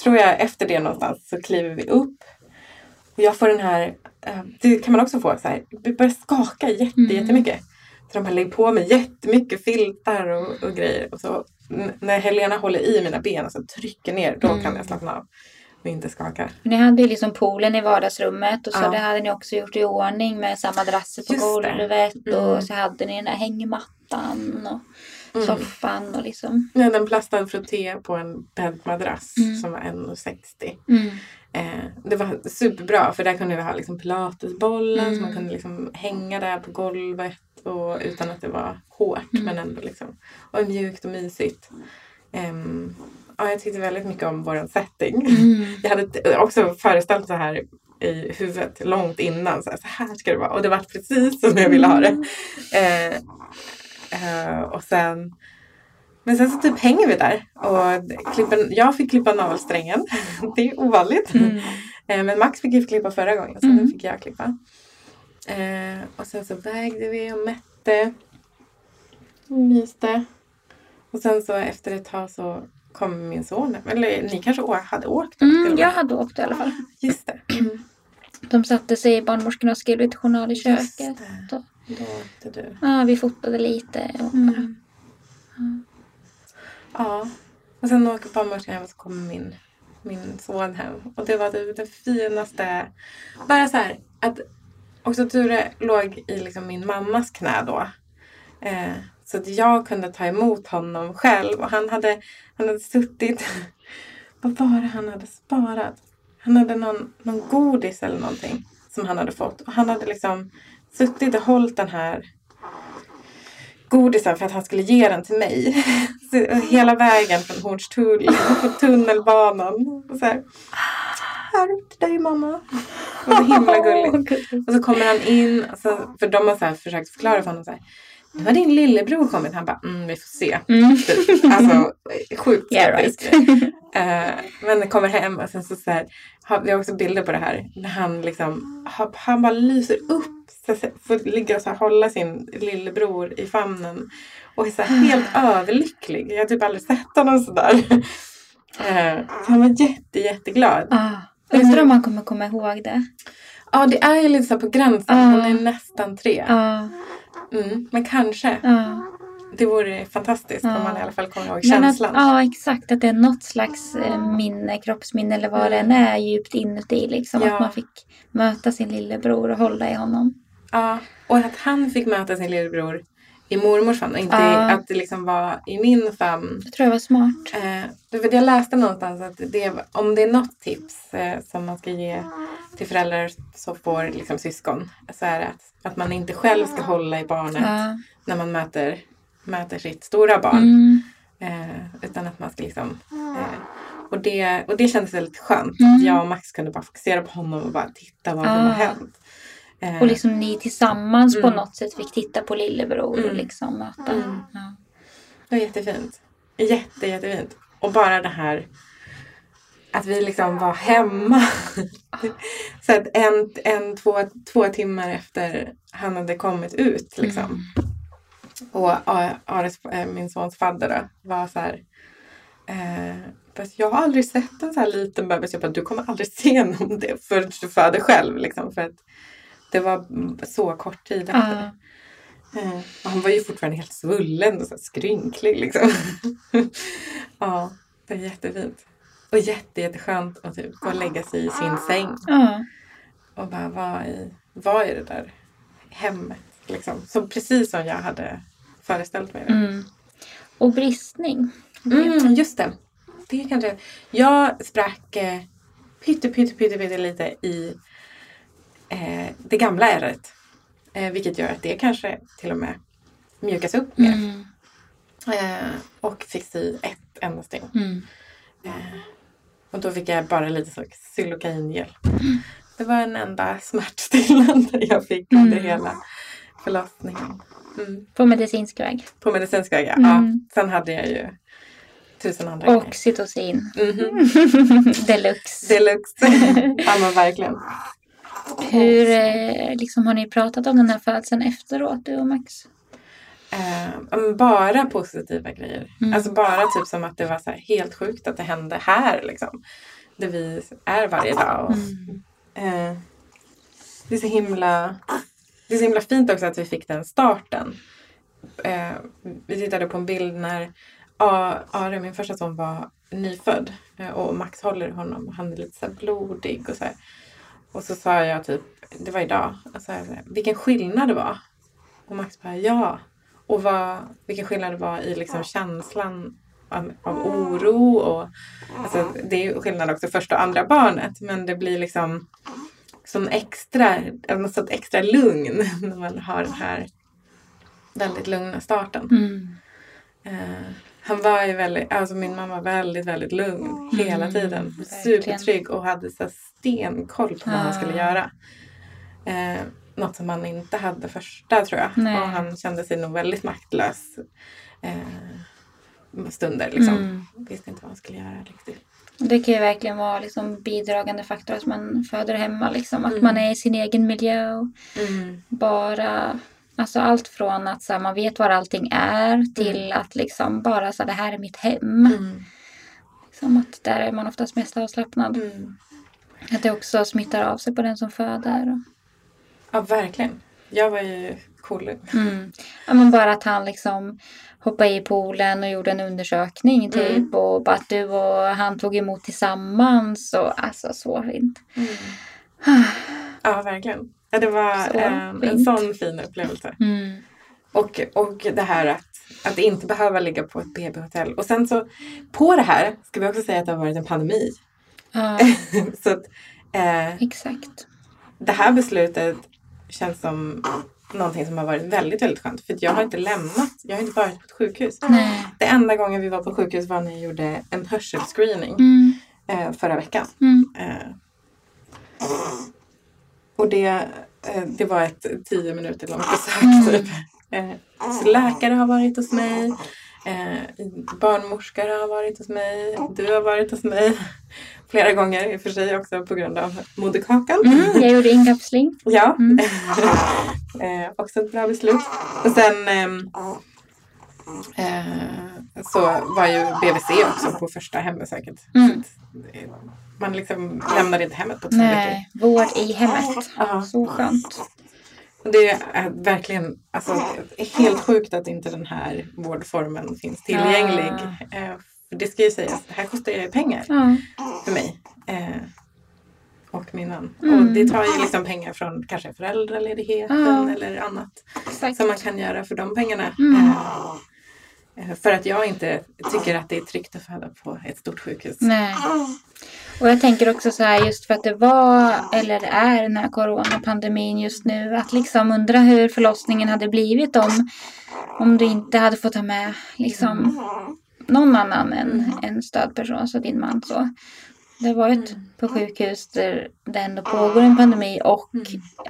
tror jag efter det någonstans så kliver vi upp. Och jag får den här, eh, det kan man också få så här, vi börjar skaka jätte, Mm. jättemycket. Så de har lagt på mig jättemycket filtar och, och grejer. Och så när Helena håller i mina ben och så trycker ner, då Mm. kan jag slappna av och inte skaka. Ni hade ju liksom poolen i vardagsrummet och så Ja. det hade ni också gjort i ordning med samma madrasser på Just det. golvet Mm. och så hade ni den här hängmattan och Mm. soffan och liksom. Jag hade en plastad frotté på en bäddmadrass Mm. som var 1,60. Mm. Eh, det var superbra för där kunde vi ha liksom pilatesbollen så Mm. man kunde liksom hänga där på golvet och, utan att det var hårt Mm. men ändå liksom. Och mjukt och mysigt. Ehm, ja, jag tyckte väldigt mycket om vår setting. Mm. (laughs) Jag hade också föreställt så här i huvudet långt innan. Så här, så här ska det vara. Och det var precis som jag ville ha det. Eh, eh, och sen men sen så typ hänger vi där. Och klipper, jag fick klippa navelsträngen. (laughs) Det är ovanligt. Mm. Eh, men Max fick klippa förra gången. Så Mm. nu fick jag klippa. Eh, och sen så vägde vi och mätte. Och myste. Och sen så efter ett tag så kom min son. Eller ni kanske hade åkt? Mm, jag hade åkt i alla fall. Just det. Mm. De satte sig i barnmorskorna och skrev lite journal i köket. Och, Då åkte du. ja, vi fotade lite. Och, Mm. Ja. Och sen åker barnmorskan hem och så kommer min, min son hem. Och det var typ det finaste. Bara så här att också Ture låg i liksom min mammas knä då. Eh, så att jag kunde ta emot honom själv. Och han hade, han hade suttit... (laughs) Vad var det han hade sparat? Han hade någon, någon godis eller någonting som han hade fått. Och han hade liksom suttit och hållit den här godisen för att han skulle ge den till mig. (laughs) Så, hela vägen från Hornstull på tunnelbanan. Och så här, här till dig mamma. Var så himla gulligt. (laughs) Och så kommer han in, och så, för de har så försökt förklara för honom så här. Nu har din lillebror kommit. Han bara, mm, vi får se. Mm. Typ. Alltså sjukt Yeah, skeptisk. Eh, men kommer hem och sen så, så här, vi har också bilder på det här. När han liksom, ha- han bara lyser upp. Så, så, får ligga och så här, hålla sin lillebror i famnen. Och är så här, helt (gasps) överlycklig. Jag har typ aldrig sett honom sådär. Eh, så han var jätte, jätteglad. Ah, undrar om man kommer komma ihåg det. Ja, det är ju lite så på gränsen. Han är nästan tre. Mm, men kanske. Det vore fantastiskt om man i alla fall kommer ihåg Men att, känslan. ja, exakt. Att det är något slags eh, minne, kroppsminne eller vad det än är djupt inuti. Liksom. Att man fick möta sin lillebror och hålla i honom. Ja, och att han fick möta sin lillebror i mormors famn och inte Ja. att det liksom var i min famn. Det tror jag var smart. Eh, det jag läste någonstans att det, om det är något tips eh, som man ska ge till föräldrar så får liksom syskon så är det att, att man inte själv ska hålla i barnet Ja. när man möter, möter sitt stora barn. Mm. Eh, utan att man ska liksom eh, och, det, och det kändes väldigt skönt. Mm. Jag och Max kunde bara fokusera på honom och bara titta vad som Ah. har hänt. Eh, Och liksom ni tillsammans på Mm. något sätt fick titta på lillebror och Mm. liksom möta. Mm. Ja. Det var jättefint. Jätte, jättefint. Och bara det här att vi liksom var hemma. (laughs) så att en, en två, två timmar efter han hade kommit ut liksom. Mm. Och Ares, eh, min sons fadder då, var så här. Eh, jag har aldrig sett en så här liten bebis. Jag bara, du kommer aldrig se någon det förrän du föder själv. Liksom, för att det var mm, så kort tid efter. Eh, och han var ju fortfarande helt svullen och så skrynklig liksom. (laughs) ja, det är jättefint. Och jätte, jätteskönt att typ gå och lägga sig i sin säng Ja. och bara vara i, vara i det där hemmet. Liksom. Så precis som jag hade föreställt mig det. Mm. Och bristning. Mm, just det. Det kanske... Jag sprack eh, pytte, pytte, pytte, pytte lite i eh, det gamla ärret. Eh, vilket gör att det kanske till och med mjukas upp mer. Mm. Eh, och fick sy ett enda stygn. Mm. Eh, och då fick jag bara lite så xylokaingel. Det var en enda smärtstillande jag fick under Mm. hela förlossningen. Mm. På medicinsk väg. På medicinsk väg, ja. Mm. Sen hade jag ju tusen andra grejer. Oxytocin. Mhm. (laughs) Deluxe. Deluxe. (laughs) ja men verkligen. Hur eh, liksom, har ni pratat om den här födseln efteråt, du och Max? Eh, bara positiva grejer. Mm. Alltså bara typ som att det var så här helt sjukt att det hände här liksom. Där vi är varje dag. Och, Mm. eh, det är så himla det är så himla fint också att vi fick den starten. Eh, vi tittade på en bild när Are, min första son, var nyfödd. Eh, och Max håller honom och han är lite så blodig och så här. Och så sa jag typ, det var idag, alltså, vilken skillnad det var. Och Max bara, ja. Och vad, vilken skillnad det var i liksom känslan av, av oro. Och, alltså, det är ju skillnad också första och andra barnet. Men det blir liksom som extra, något sånt extra lugn (laughs) när man har den här väldigt lugna starten. Mm. Eh, han var ju väldigt, alltså min mamma var väldigt, väldigt lugn hela Mm, tiden. Supertrygg och hade så stenkoll på vad han skulle Ah. göra. Eh, något som han inte hade första tror jag. Nej. Och han kände sig nog väldigt maktlös eh, stunder. Liksom. Mm. Visste inte vad han skulle göra riktigt. Det kan ju verkligen vara liksom bidragande faktor att man föder hemma. Liksom. Att Mm. man är i sin egen miljö och Mm. bara... Alltså allt från att så här, man vet var allting är till att liksom bara så här, det här är mitt hem. Mm. Liksom att där är man oftast mest avslappnad. Mm. Att det också smittar av sig på den som föder. Ja, verkligen. Jag var ju cool. mm. ja, men bara att han liksom hoppade i poolen och gjorde en undersökning typ. Mm. Och bara att du och han tog emot tillsammans. Och, alltså så fint. (sighs) Ja, verkligen. Ja, det var Så eh, en fint. sån fin upplevelse. Mm. Och, och det här att, att inte behöva ligga på ett BB-hotell. Och sen så på det här ska vi också säga att det har varit en pandemi. Ja, (laughs) så att eh, exakt. det här beslutet känns som någonting som har varit väldigt, väldigt skönt. För jag har inte lämnat, jag har inte varit på ett sjukhus. Nej. Det enda gången vi var på sjukhus var när jag gjorde en hörselscreening Mm. eh, förra veckan. Mm. Eh, och det, eh, det var ett tio minuter långt besök Mm. typ. Eh, så läkare har varit hos mig. Eh, barnmorskor har varit hos mig. Du har varit hos mig. (laughs) Flera gånger i och för sig också på grund av moderkakan. Mm. Jag gjorde inkapsling. Ja. Mm. (laughs) också ett bra beslut. Och sen ehm, eh, så var ju BVC också på första hembesöket. Mm. Eh, man liksom lämnade inte hemmet på två veckor. Nej, vård i hemmet. Ja. Så skönt. Det är verkligen alltså, helt sjukt att inte den här vårdformen finns tillgänglig. Eh, för det ska ju sägas, det här kostar ju pengar Ja. för mig. Eh, och min man. Mm. Och det tar ju liksom pengar från kanske föräldraledigheten Ja. eller annat. Exakt. som man kan göra för de pengarna. Mm. Eh, för att jag inte tycker att det är tryggt att föda på ett stort sjukhus. Nej. Och jag tänker också så här just för att det var eller är den här coronapandemin just nu. Att liksom undra hur förlossningen hade blivit om, om du inte hade fått ta med liksom någon annan än en stödperson, alltså din man. Så. Det var ett på sjukhus där det ändå pågår en pandemi och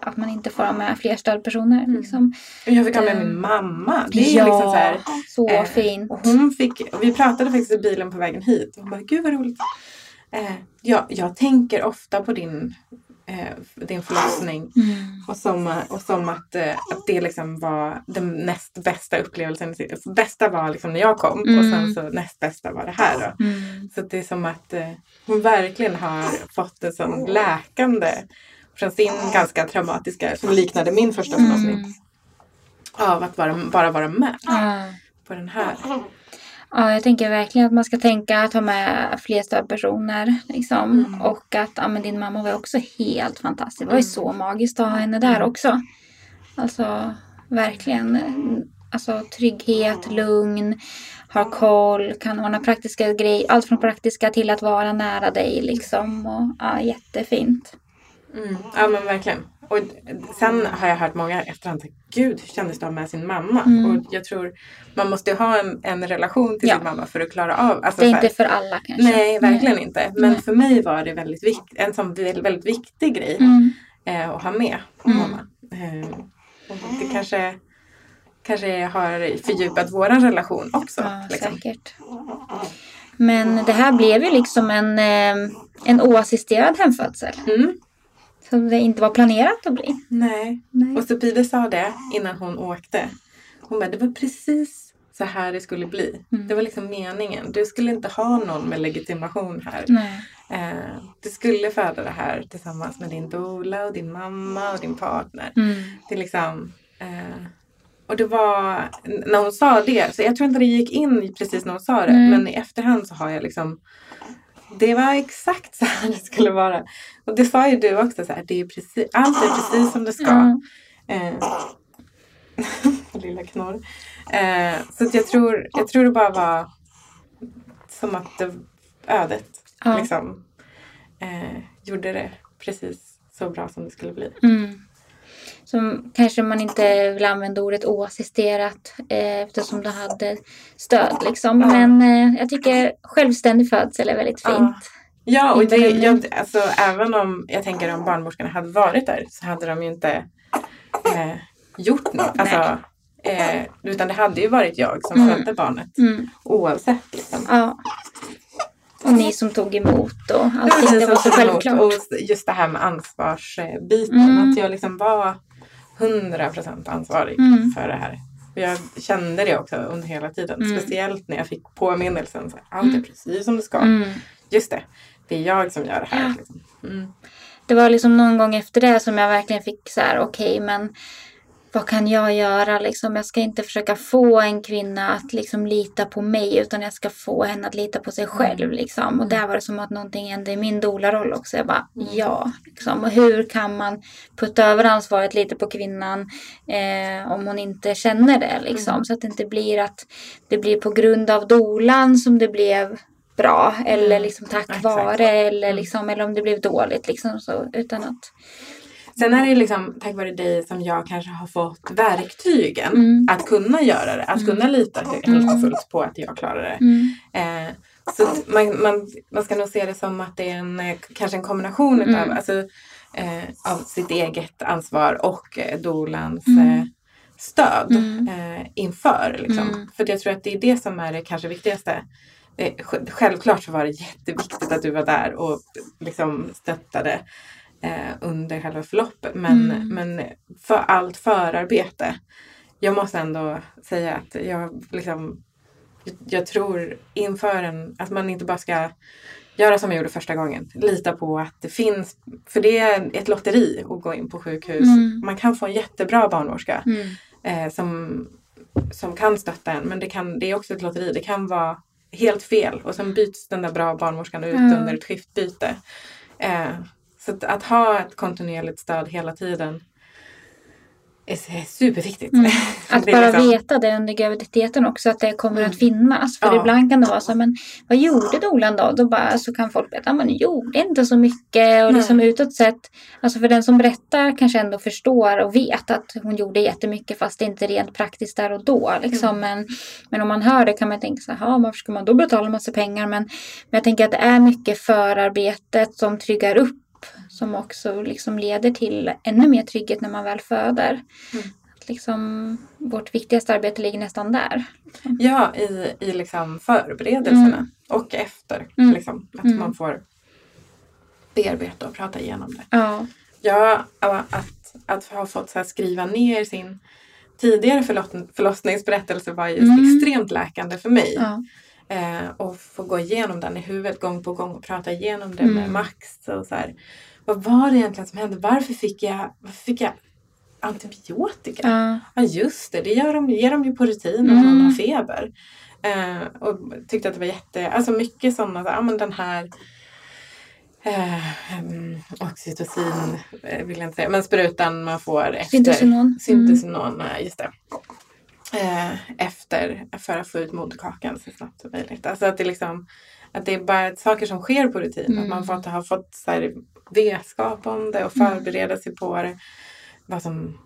att man inte får ha med fler stödpersoner. Liksom. Och jag fick ha med Mm. min mamma. Det är ja, liksom så här, så eh, fint. och hon fick, vi pratade faktiskt i bilen på vägen hit. Och hon bara, gud vad roligt Eh, ja, jag tänker ofta på din, eh, din förlossning Mm. och som, och som att, eh, att det liksom var den näst bästa upplevelsen. Bästa var liksom när jag kom och sen Mm. så näst bästa var det här då. Mm. Så det är som att eh, hon verkligen har fått en sån läkande från sin ganska traumatiska, som liknade min första förlossning, Mm. av att bara, bara vara med på den här. Ja, jag tänker verkligen att man ska tänka att ha med fler stödpersoner. Liksom. Mm. Och att ja, men din mamma var också helt fantastisk. Det var ju så magiskt att ha henne där Mm. också. Alltså verkligen. Alltså trygghet, lugn, ha koll, kan ordna praktiska grejer. Allt från praktiska till att vara nära dig liksom. Och, ja, jättefint. Mm. Ja men verkligen. Och sen har jag hört många efterhand säga, gud hur kändes det med sin mamma? Mm. Och jag tror man måste ha en, en relation till Ja. sin mamma för att klara av. Alltså, Det är inte för alla kanske. Nej, verkligen inte. Men Nej. för mig var det väldigt vikt, en sån väldigt, viktig grej Mm. eh, att ha med Mm. mamma. Eh, det kanske, kanske har fördjupat vår relation också. Ja, liksom. säkert. Men det här blev ju liksom en, eh, en oassisterad hemfödsel. Mm. Som det inte var planerat att bli. Nej. Nej. Och så Pide sa det innan hon åkte. Hon bara, det var precis så här det skulle bli. Mm. Det var liksom meningen. Du skulle inte ha någon med legitimation här. Eh, du skulle föda det här tillsammans med din doula och din mamma och din partner. Mm. Det liksom... Eh, och det var... När hon sa det, så jag tror inte det gick in precis när hon sa det. Nej. Men i efterhand så har jag liksom... Det var exakt så här det skulle vara. Och det sa ju du också, så här, det är precis, allt är precis som det ska. Ja. Eh, (laughs) lilla knorr. Eh, så jag, tror, jag tror det bara var som att det, ödet Ja. liksom, eh, gjorde det precis så bra som det skulle bli. Mm. Som kanske man inte vill använda ordet oassisterat eh, eftersom du hade stöd liksom. Ja. Men eh, jag tycker självständig födsel är väldigt Ja. fint. Ja, och det, jag, alltså, även om jag tänker om barnmorskorna hade varit där så hade de ju inte eh, gjort något. Alltså, eh, utan det hade ju varit jag som Mm. födde barnet Mm. oavsett. Liksom. Ja. Och ni som tog emot och allting. Precis, det var så självklart. Och just det här med ansvarsbiten. Mm. Att jag liksom var 100% ansvarig Mm. för det här. Och jag kände det också under hela tiden. Mm. Speciellt när jag fick påminnelsen. Så Allt är Mm. precis som det ska. Mm. Just det. Det är jag som gör det här. Ja. Liksom. Mm. Det var liksom någon gång efter det som jag verkligen fick så här, okej men vad kan jag göra liksom? Jag ska inte försöka få en kvinna att liksom lita på mig utan jag ska få henne att lita på sig själv liksom. Och där var det som att någonting hände i min doula-roll också. Jag bara, Mm. ja. Liksom. Och hur kan man putta över ansvaret lite på kvinnan eh, om hon inte känner det liksom. Mm. Så att det inte blir att det blir på grund av dolan som det blev bra eller Mm. liksom tack Exakt. vare eller, Mm. liksom, eller om det blev dåligt liksom så utan att Sen är det liksom tack vare dig som jag kanske har fått verktygen Mm. att kunna göra det. Att Mm. kunna lita helt och fullt på att jag klarar det. mm. Eh, så man, man, man ska nog se det som att det är en, eh, kanske en kombination Mm. utav, alltså, eh, av sitt eget ansvar och eh, dolans Mm. eh, stöd Mm. eh, inför. Liksom. Mm. För jag tror att det är det som är det kanske viktigaste. Eh, sj- Självklart så var det jätteviktigt att du var där och liksom stöttade eh, under själva förloppet. Men, Mm. men för allt förarbete. Jag måste ändå säga att jag liksom jag tror inför en, att man inte bara ska göra som jag gjorde första gången. Lita på att det finns, för det är ett lotteri att gå in på sjukhus. Mm. Man kan få en jättebra barnmorska Mm. eh, som, som kan stötta en. Men det, kan, det är också ett lotteri. Det kan vara helt fel och sen byts den där bra barnmorskan ut Mm. under ett skiftbyte. Eh, så att, att ha ett kontinuerligt stöd hela tiden är superviktigt. Mm. (laughs) Att bara liksom- veta det under graviditeten också, att det kommer Mm. att finnas. För Ja. ibland kan det vara så, men vad gjorde dolan då? Då bara, så kan folk berätta, hon gjorde inte så mycket. Och Nej. liksom utåt sett, alltså för den som berättar kanske ändå förstår och vet att hon gjorde jättemycket fast det inte rent praktiskt där och då. Liksom. Mm. Men, men om man hör det kan man tänka så här, "Ja, varför ska man då betala massa pengar? Men, men jag tänker att det är mycket förarbetet som tryggar upp som också liksom leder till ännu mer trygghet när man väl föder. Mm. Att liksom, vårt viktigaste arbete ligger nästan där. Ja, i, i liksom förberedelserna och efter. Mm. Liksom, att Mm. man får bearbeta och prata igenom det. Ja. Ja, att, att ha fått så skriva ner sin tidigare förloss- förlossningsberättelse var ju Mm. extremt läkande för mig. Ja. Eh, och få gå igenom den i huvudet gång på gång och prata igenom det Mm. med Max. Och så här, vad var det egentligen som hände? Varför fick jag, varför fick jag antibiotika? Ja. Ja just det, det gör de, ger de ju på rutin om Mm. någon har feber. Eh, och tyckte att det var jätte, alltså mycket sådana, ja men den här eh, em, oxytocin eh, vill jag inte säga, men sprutan man får efter Syntocinon. Mm. Just det. Eh, efter, för att få ut moderkakan så snabbt som möjligt. Alltså att det liksom att det är bara saker som sker på rutin. Mm. Att man fått, har fått så här, vetskap om det och Mm. förbereda sig på det. Vad som,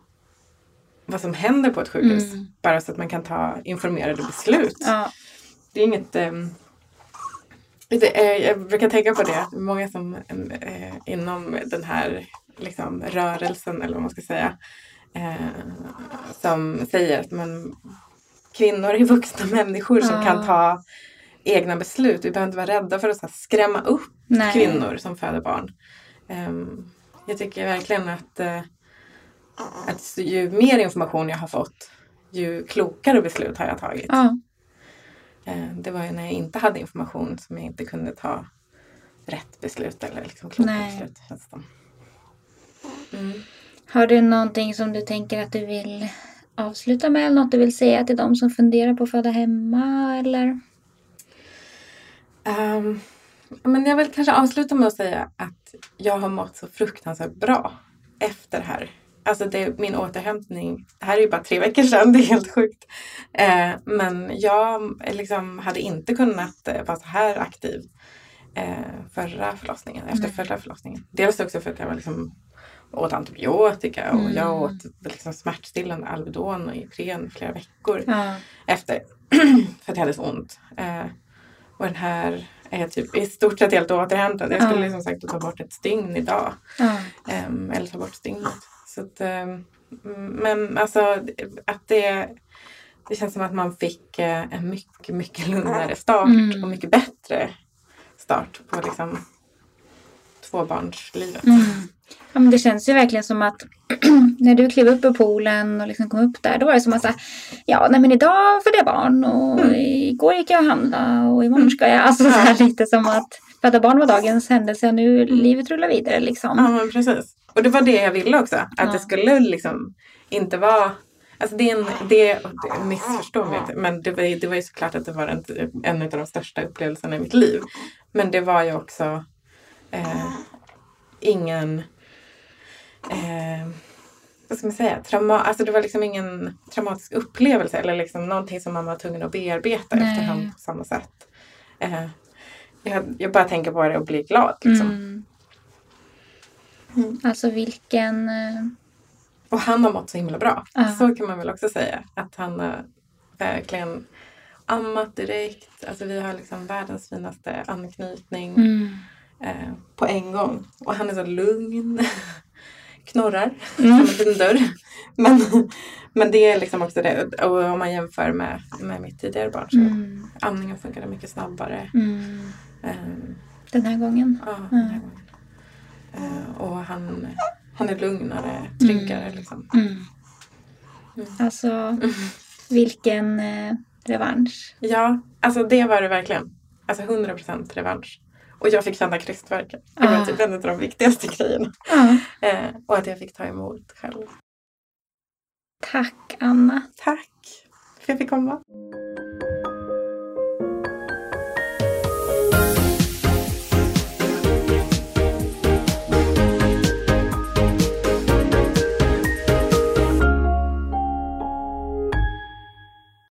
vad som händer på ett sjukhus. Mm. Bara så att man kan ta informerade beslut. Ja. Det är inget... det är, jag brukar tänka på det. Många som eh, inom den här liksom, rörelsen, eller vad man ska säga, eh, som säger att man, kvinnor är vuxna människor som Ja. kan ta egna beslut. Vi behöver inte vara rädda för att här, skrämma upp Nej. kvinnor som föder barn. Ehm, jag tycker verkligen att, eh, att ju mer information jag har fått, ju klokare beslut har jag tagit. Ja. Eh, Det var ju när jag inte hade information som jag inte kunde ta rätt beslut eller liksom kloka beslut. Känns det. Mm. Har du någonting som du tänker att du vill avsluta med? Eller något du vill säga till de som funderar på att föda hemma? Eller? Ehm, men jag vill kanske avsluta med att säga att jag har mått så fruktansvärt bra efter det här. Alltså det, min återhämtning, det här är ju bara tre veckor sedan, det är helt sjukt. Eh, men jag liksom hade inte kunnat eh, vara så här aktiv eh, förra förlossningen, efter förra förlossningen. Dels också för att jag var liksom åt antibiotika och Mm. jag åt liksom smärtstillande Alvedon och Ipren flera veckor Ja. efter (clears throat) för att jag hade så ont. Eh, och den här är typ i stort sett helt återhämtad. Jag skulle Ja. liksom sagt ta bort ett stygn idag. Ja. Ehm, eller ta bort stygnet. Så att, ehm, men alltså att det, det känns som att man fick eh, en mycket, mycket lugnare start Mm. och mycket bättre start på liksom tvåbarnslivet. Mm. Ja, men det känns ju verkligen som att (clears throat) när du klev upp ur poolen och liksom kom upp där, då var det som att säga, ja, nej men idag födde jag barn och Mm. igår gick jag och handlade och imorgon ska jag, alltså så här lite som att föda barn var dagens händelse och nu livet rullar vidare liksom. Ja, men precis. Och det var det jag ville också. Att Ja. det skulle liksom inte vara... Alltså det är en, det, missförstå mig inte, men det var, det var ju såklart att det var en, en av de största upplevelserna i mitt liv. Men det var ju också eh, ingen... Eh, vad ska man säga? Trauma, alltså det var liksom ingen traumatisk upplevelse eller liksom någonting som man var tvungen att bearbeta Nej. efterhand på samma sätt. Eh, jag, jag bara tänker på det och blir glad. Liksom. Mm. Alltså vilken... eh, Och han har mått så himla bra. Ja. Så kan man väl också säga. Att han har verkligen ammat direkt. Alltså vi har liksom världens finaste anknytning Mm. Eh, på en gång. Och han är så lugn. (laughs) Knorrar Mm. som en liten dörr. (laughs) Men, men det är liksom också det. Och om man jämför med, med mitt tidigare barn så Mm. amningen funkade mycket snabbare. Mm. Eh, Den här gången. ja, den här gången. Eh, och han, han är lugnare, tryggare liksom. Mm. Mm. Alltså (laughs) vilken eh, revansch. Ja, alltså det var det verkligen. Alltså 100% revansch. Och jag fick känna krystvärken. Det var Ah. typ en av de viktigaste grejerna. Ja. Eh, och att jag fick ta emot själv. Tack Anna. Tack för att jag fick komma.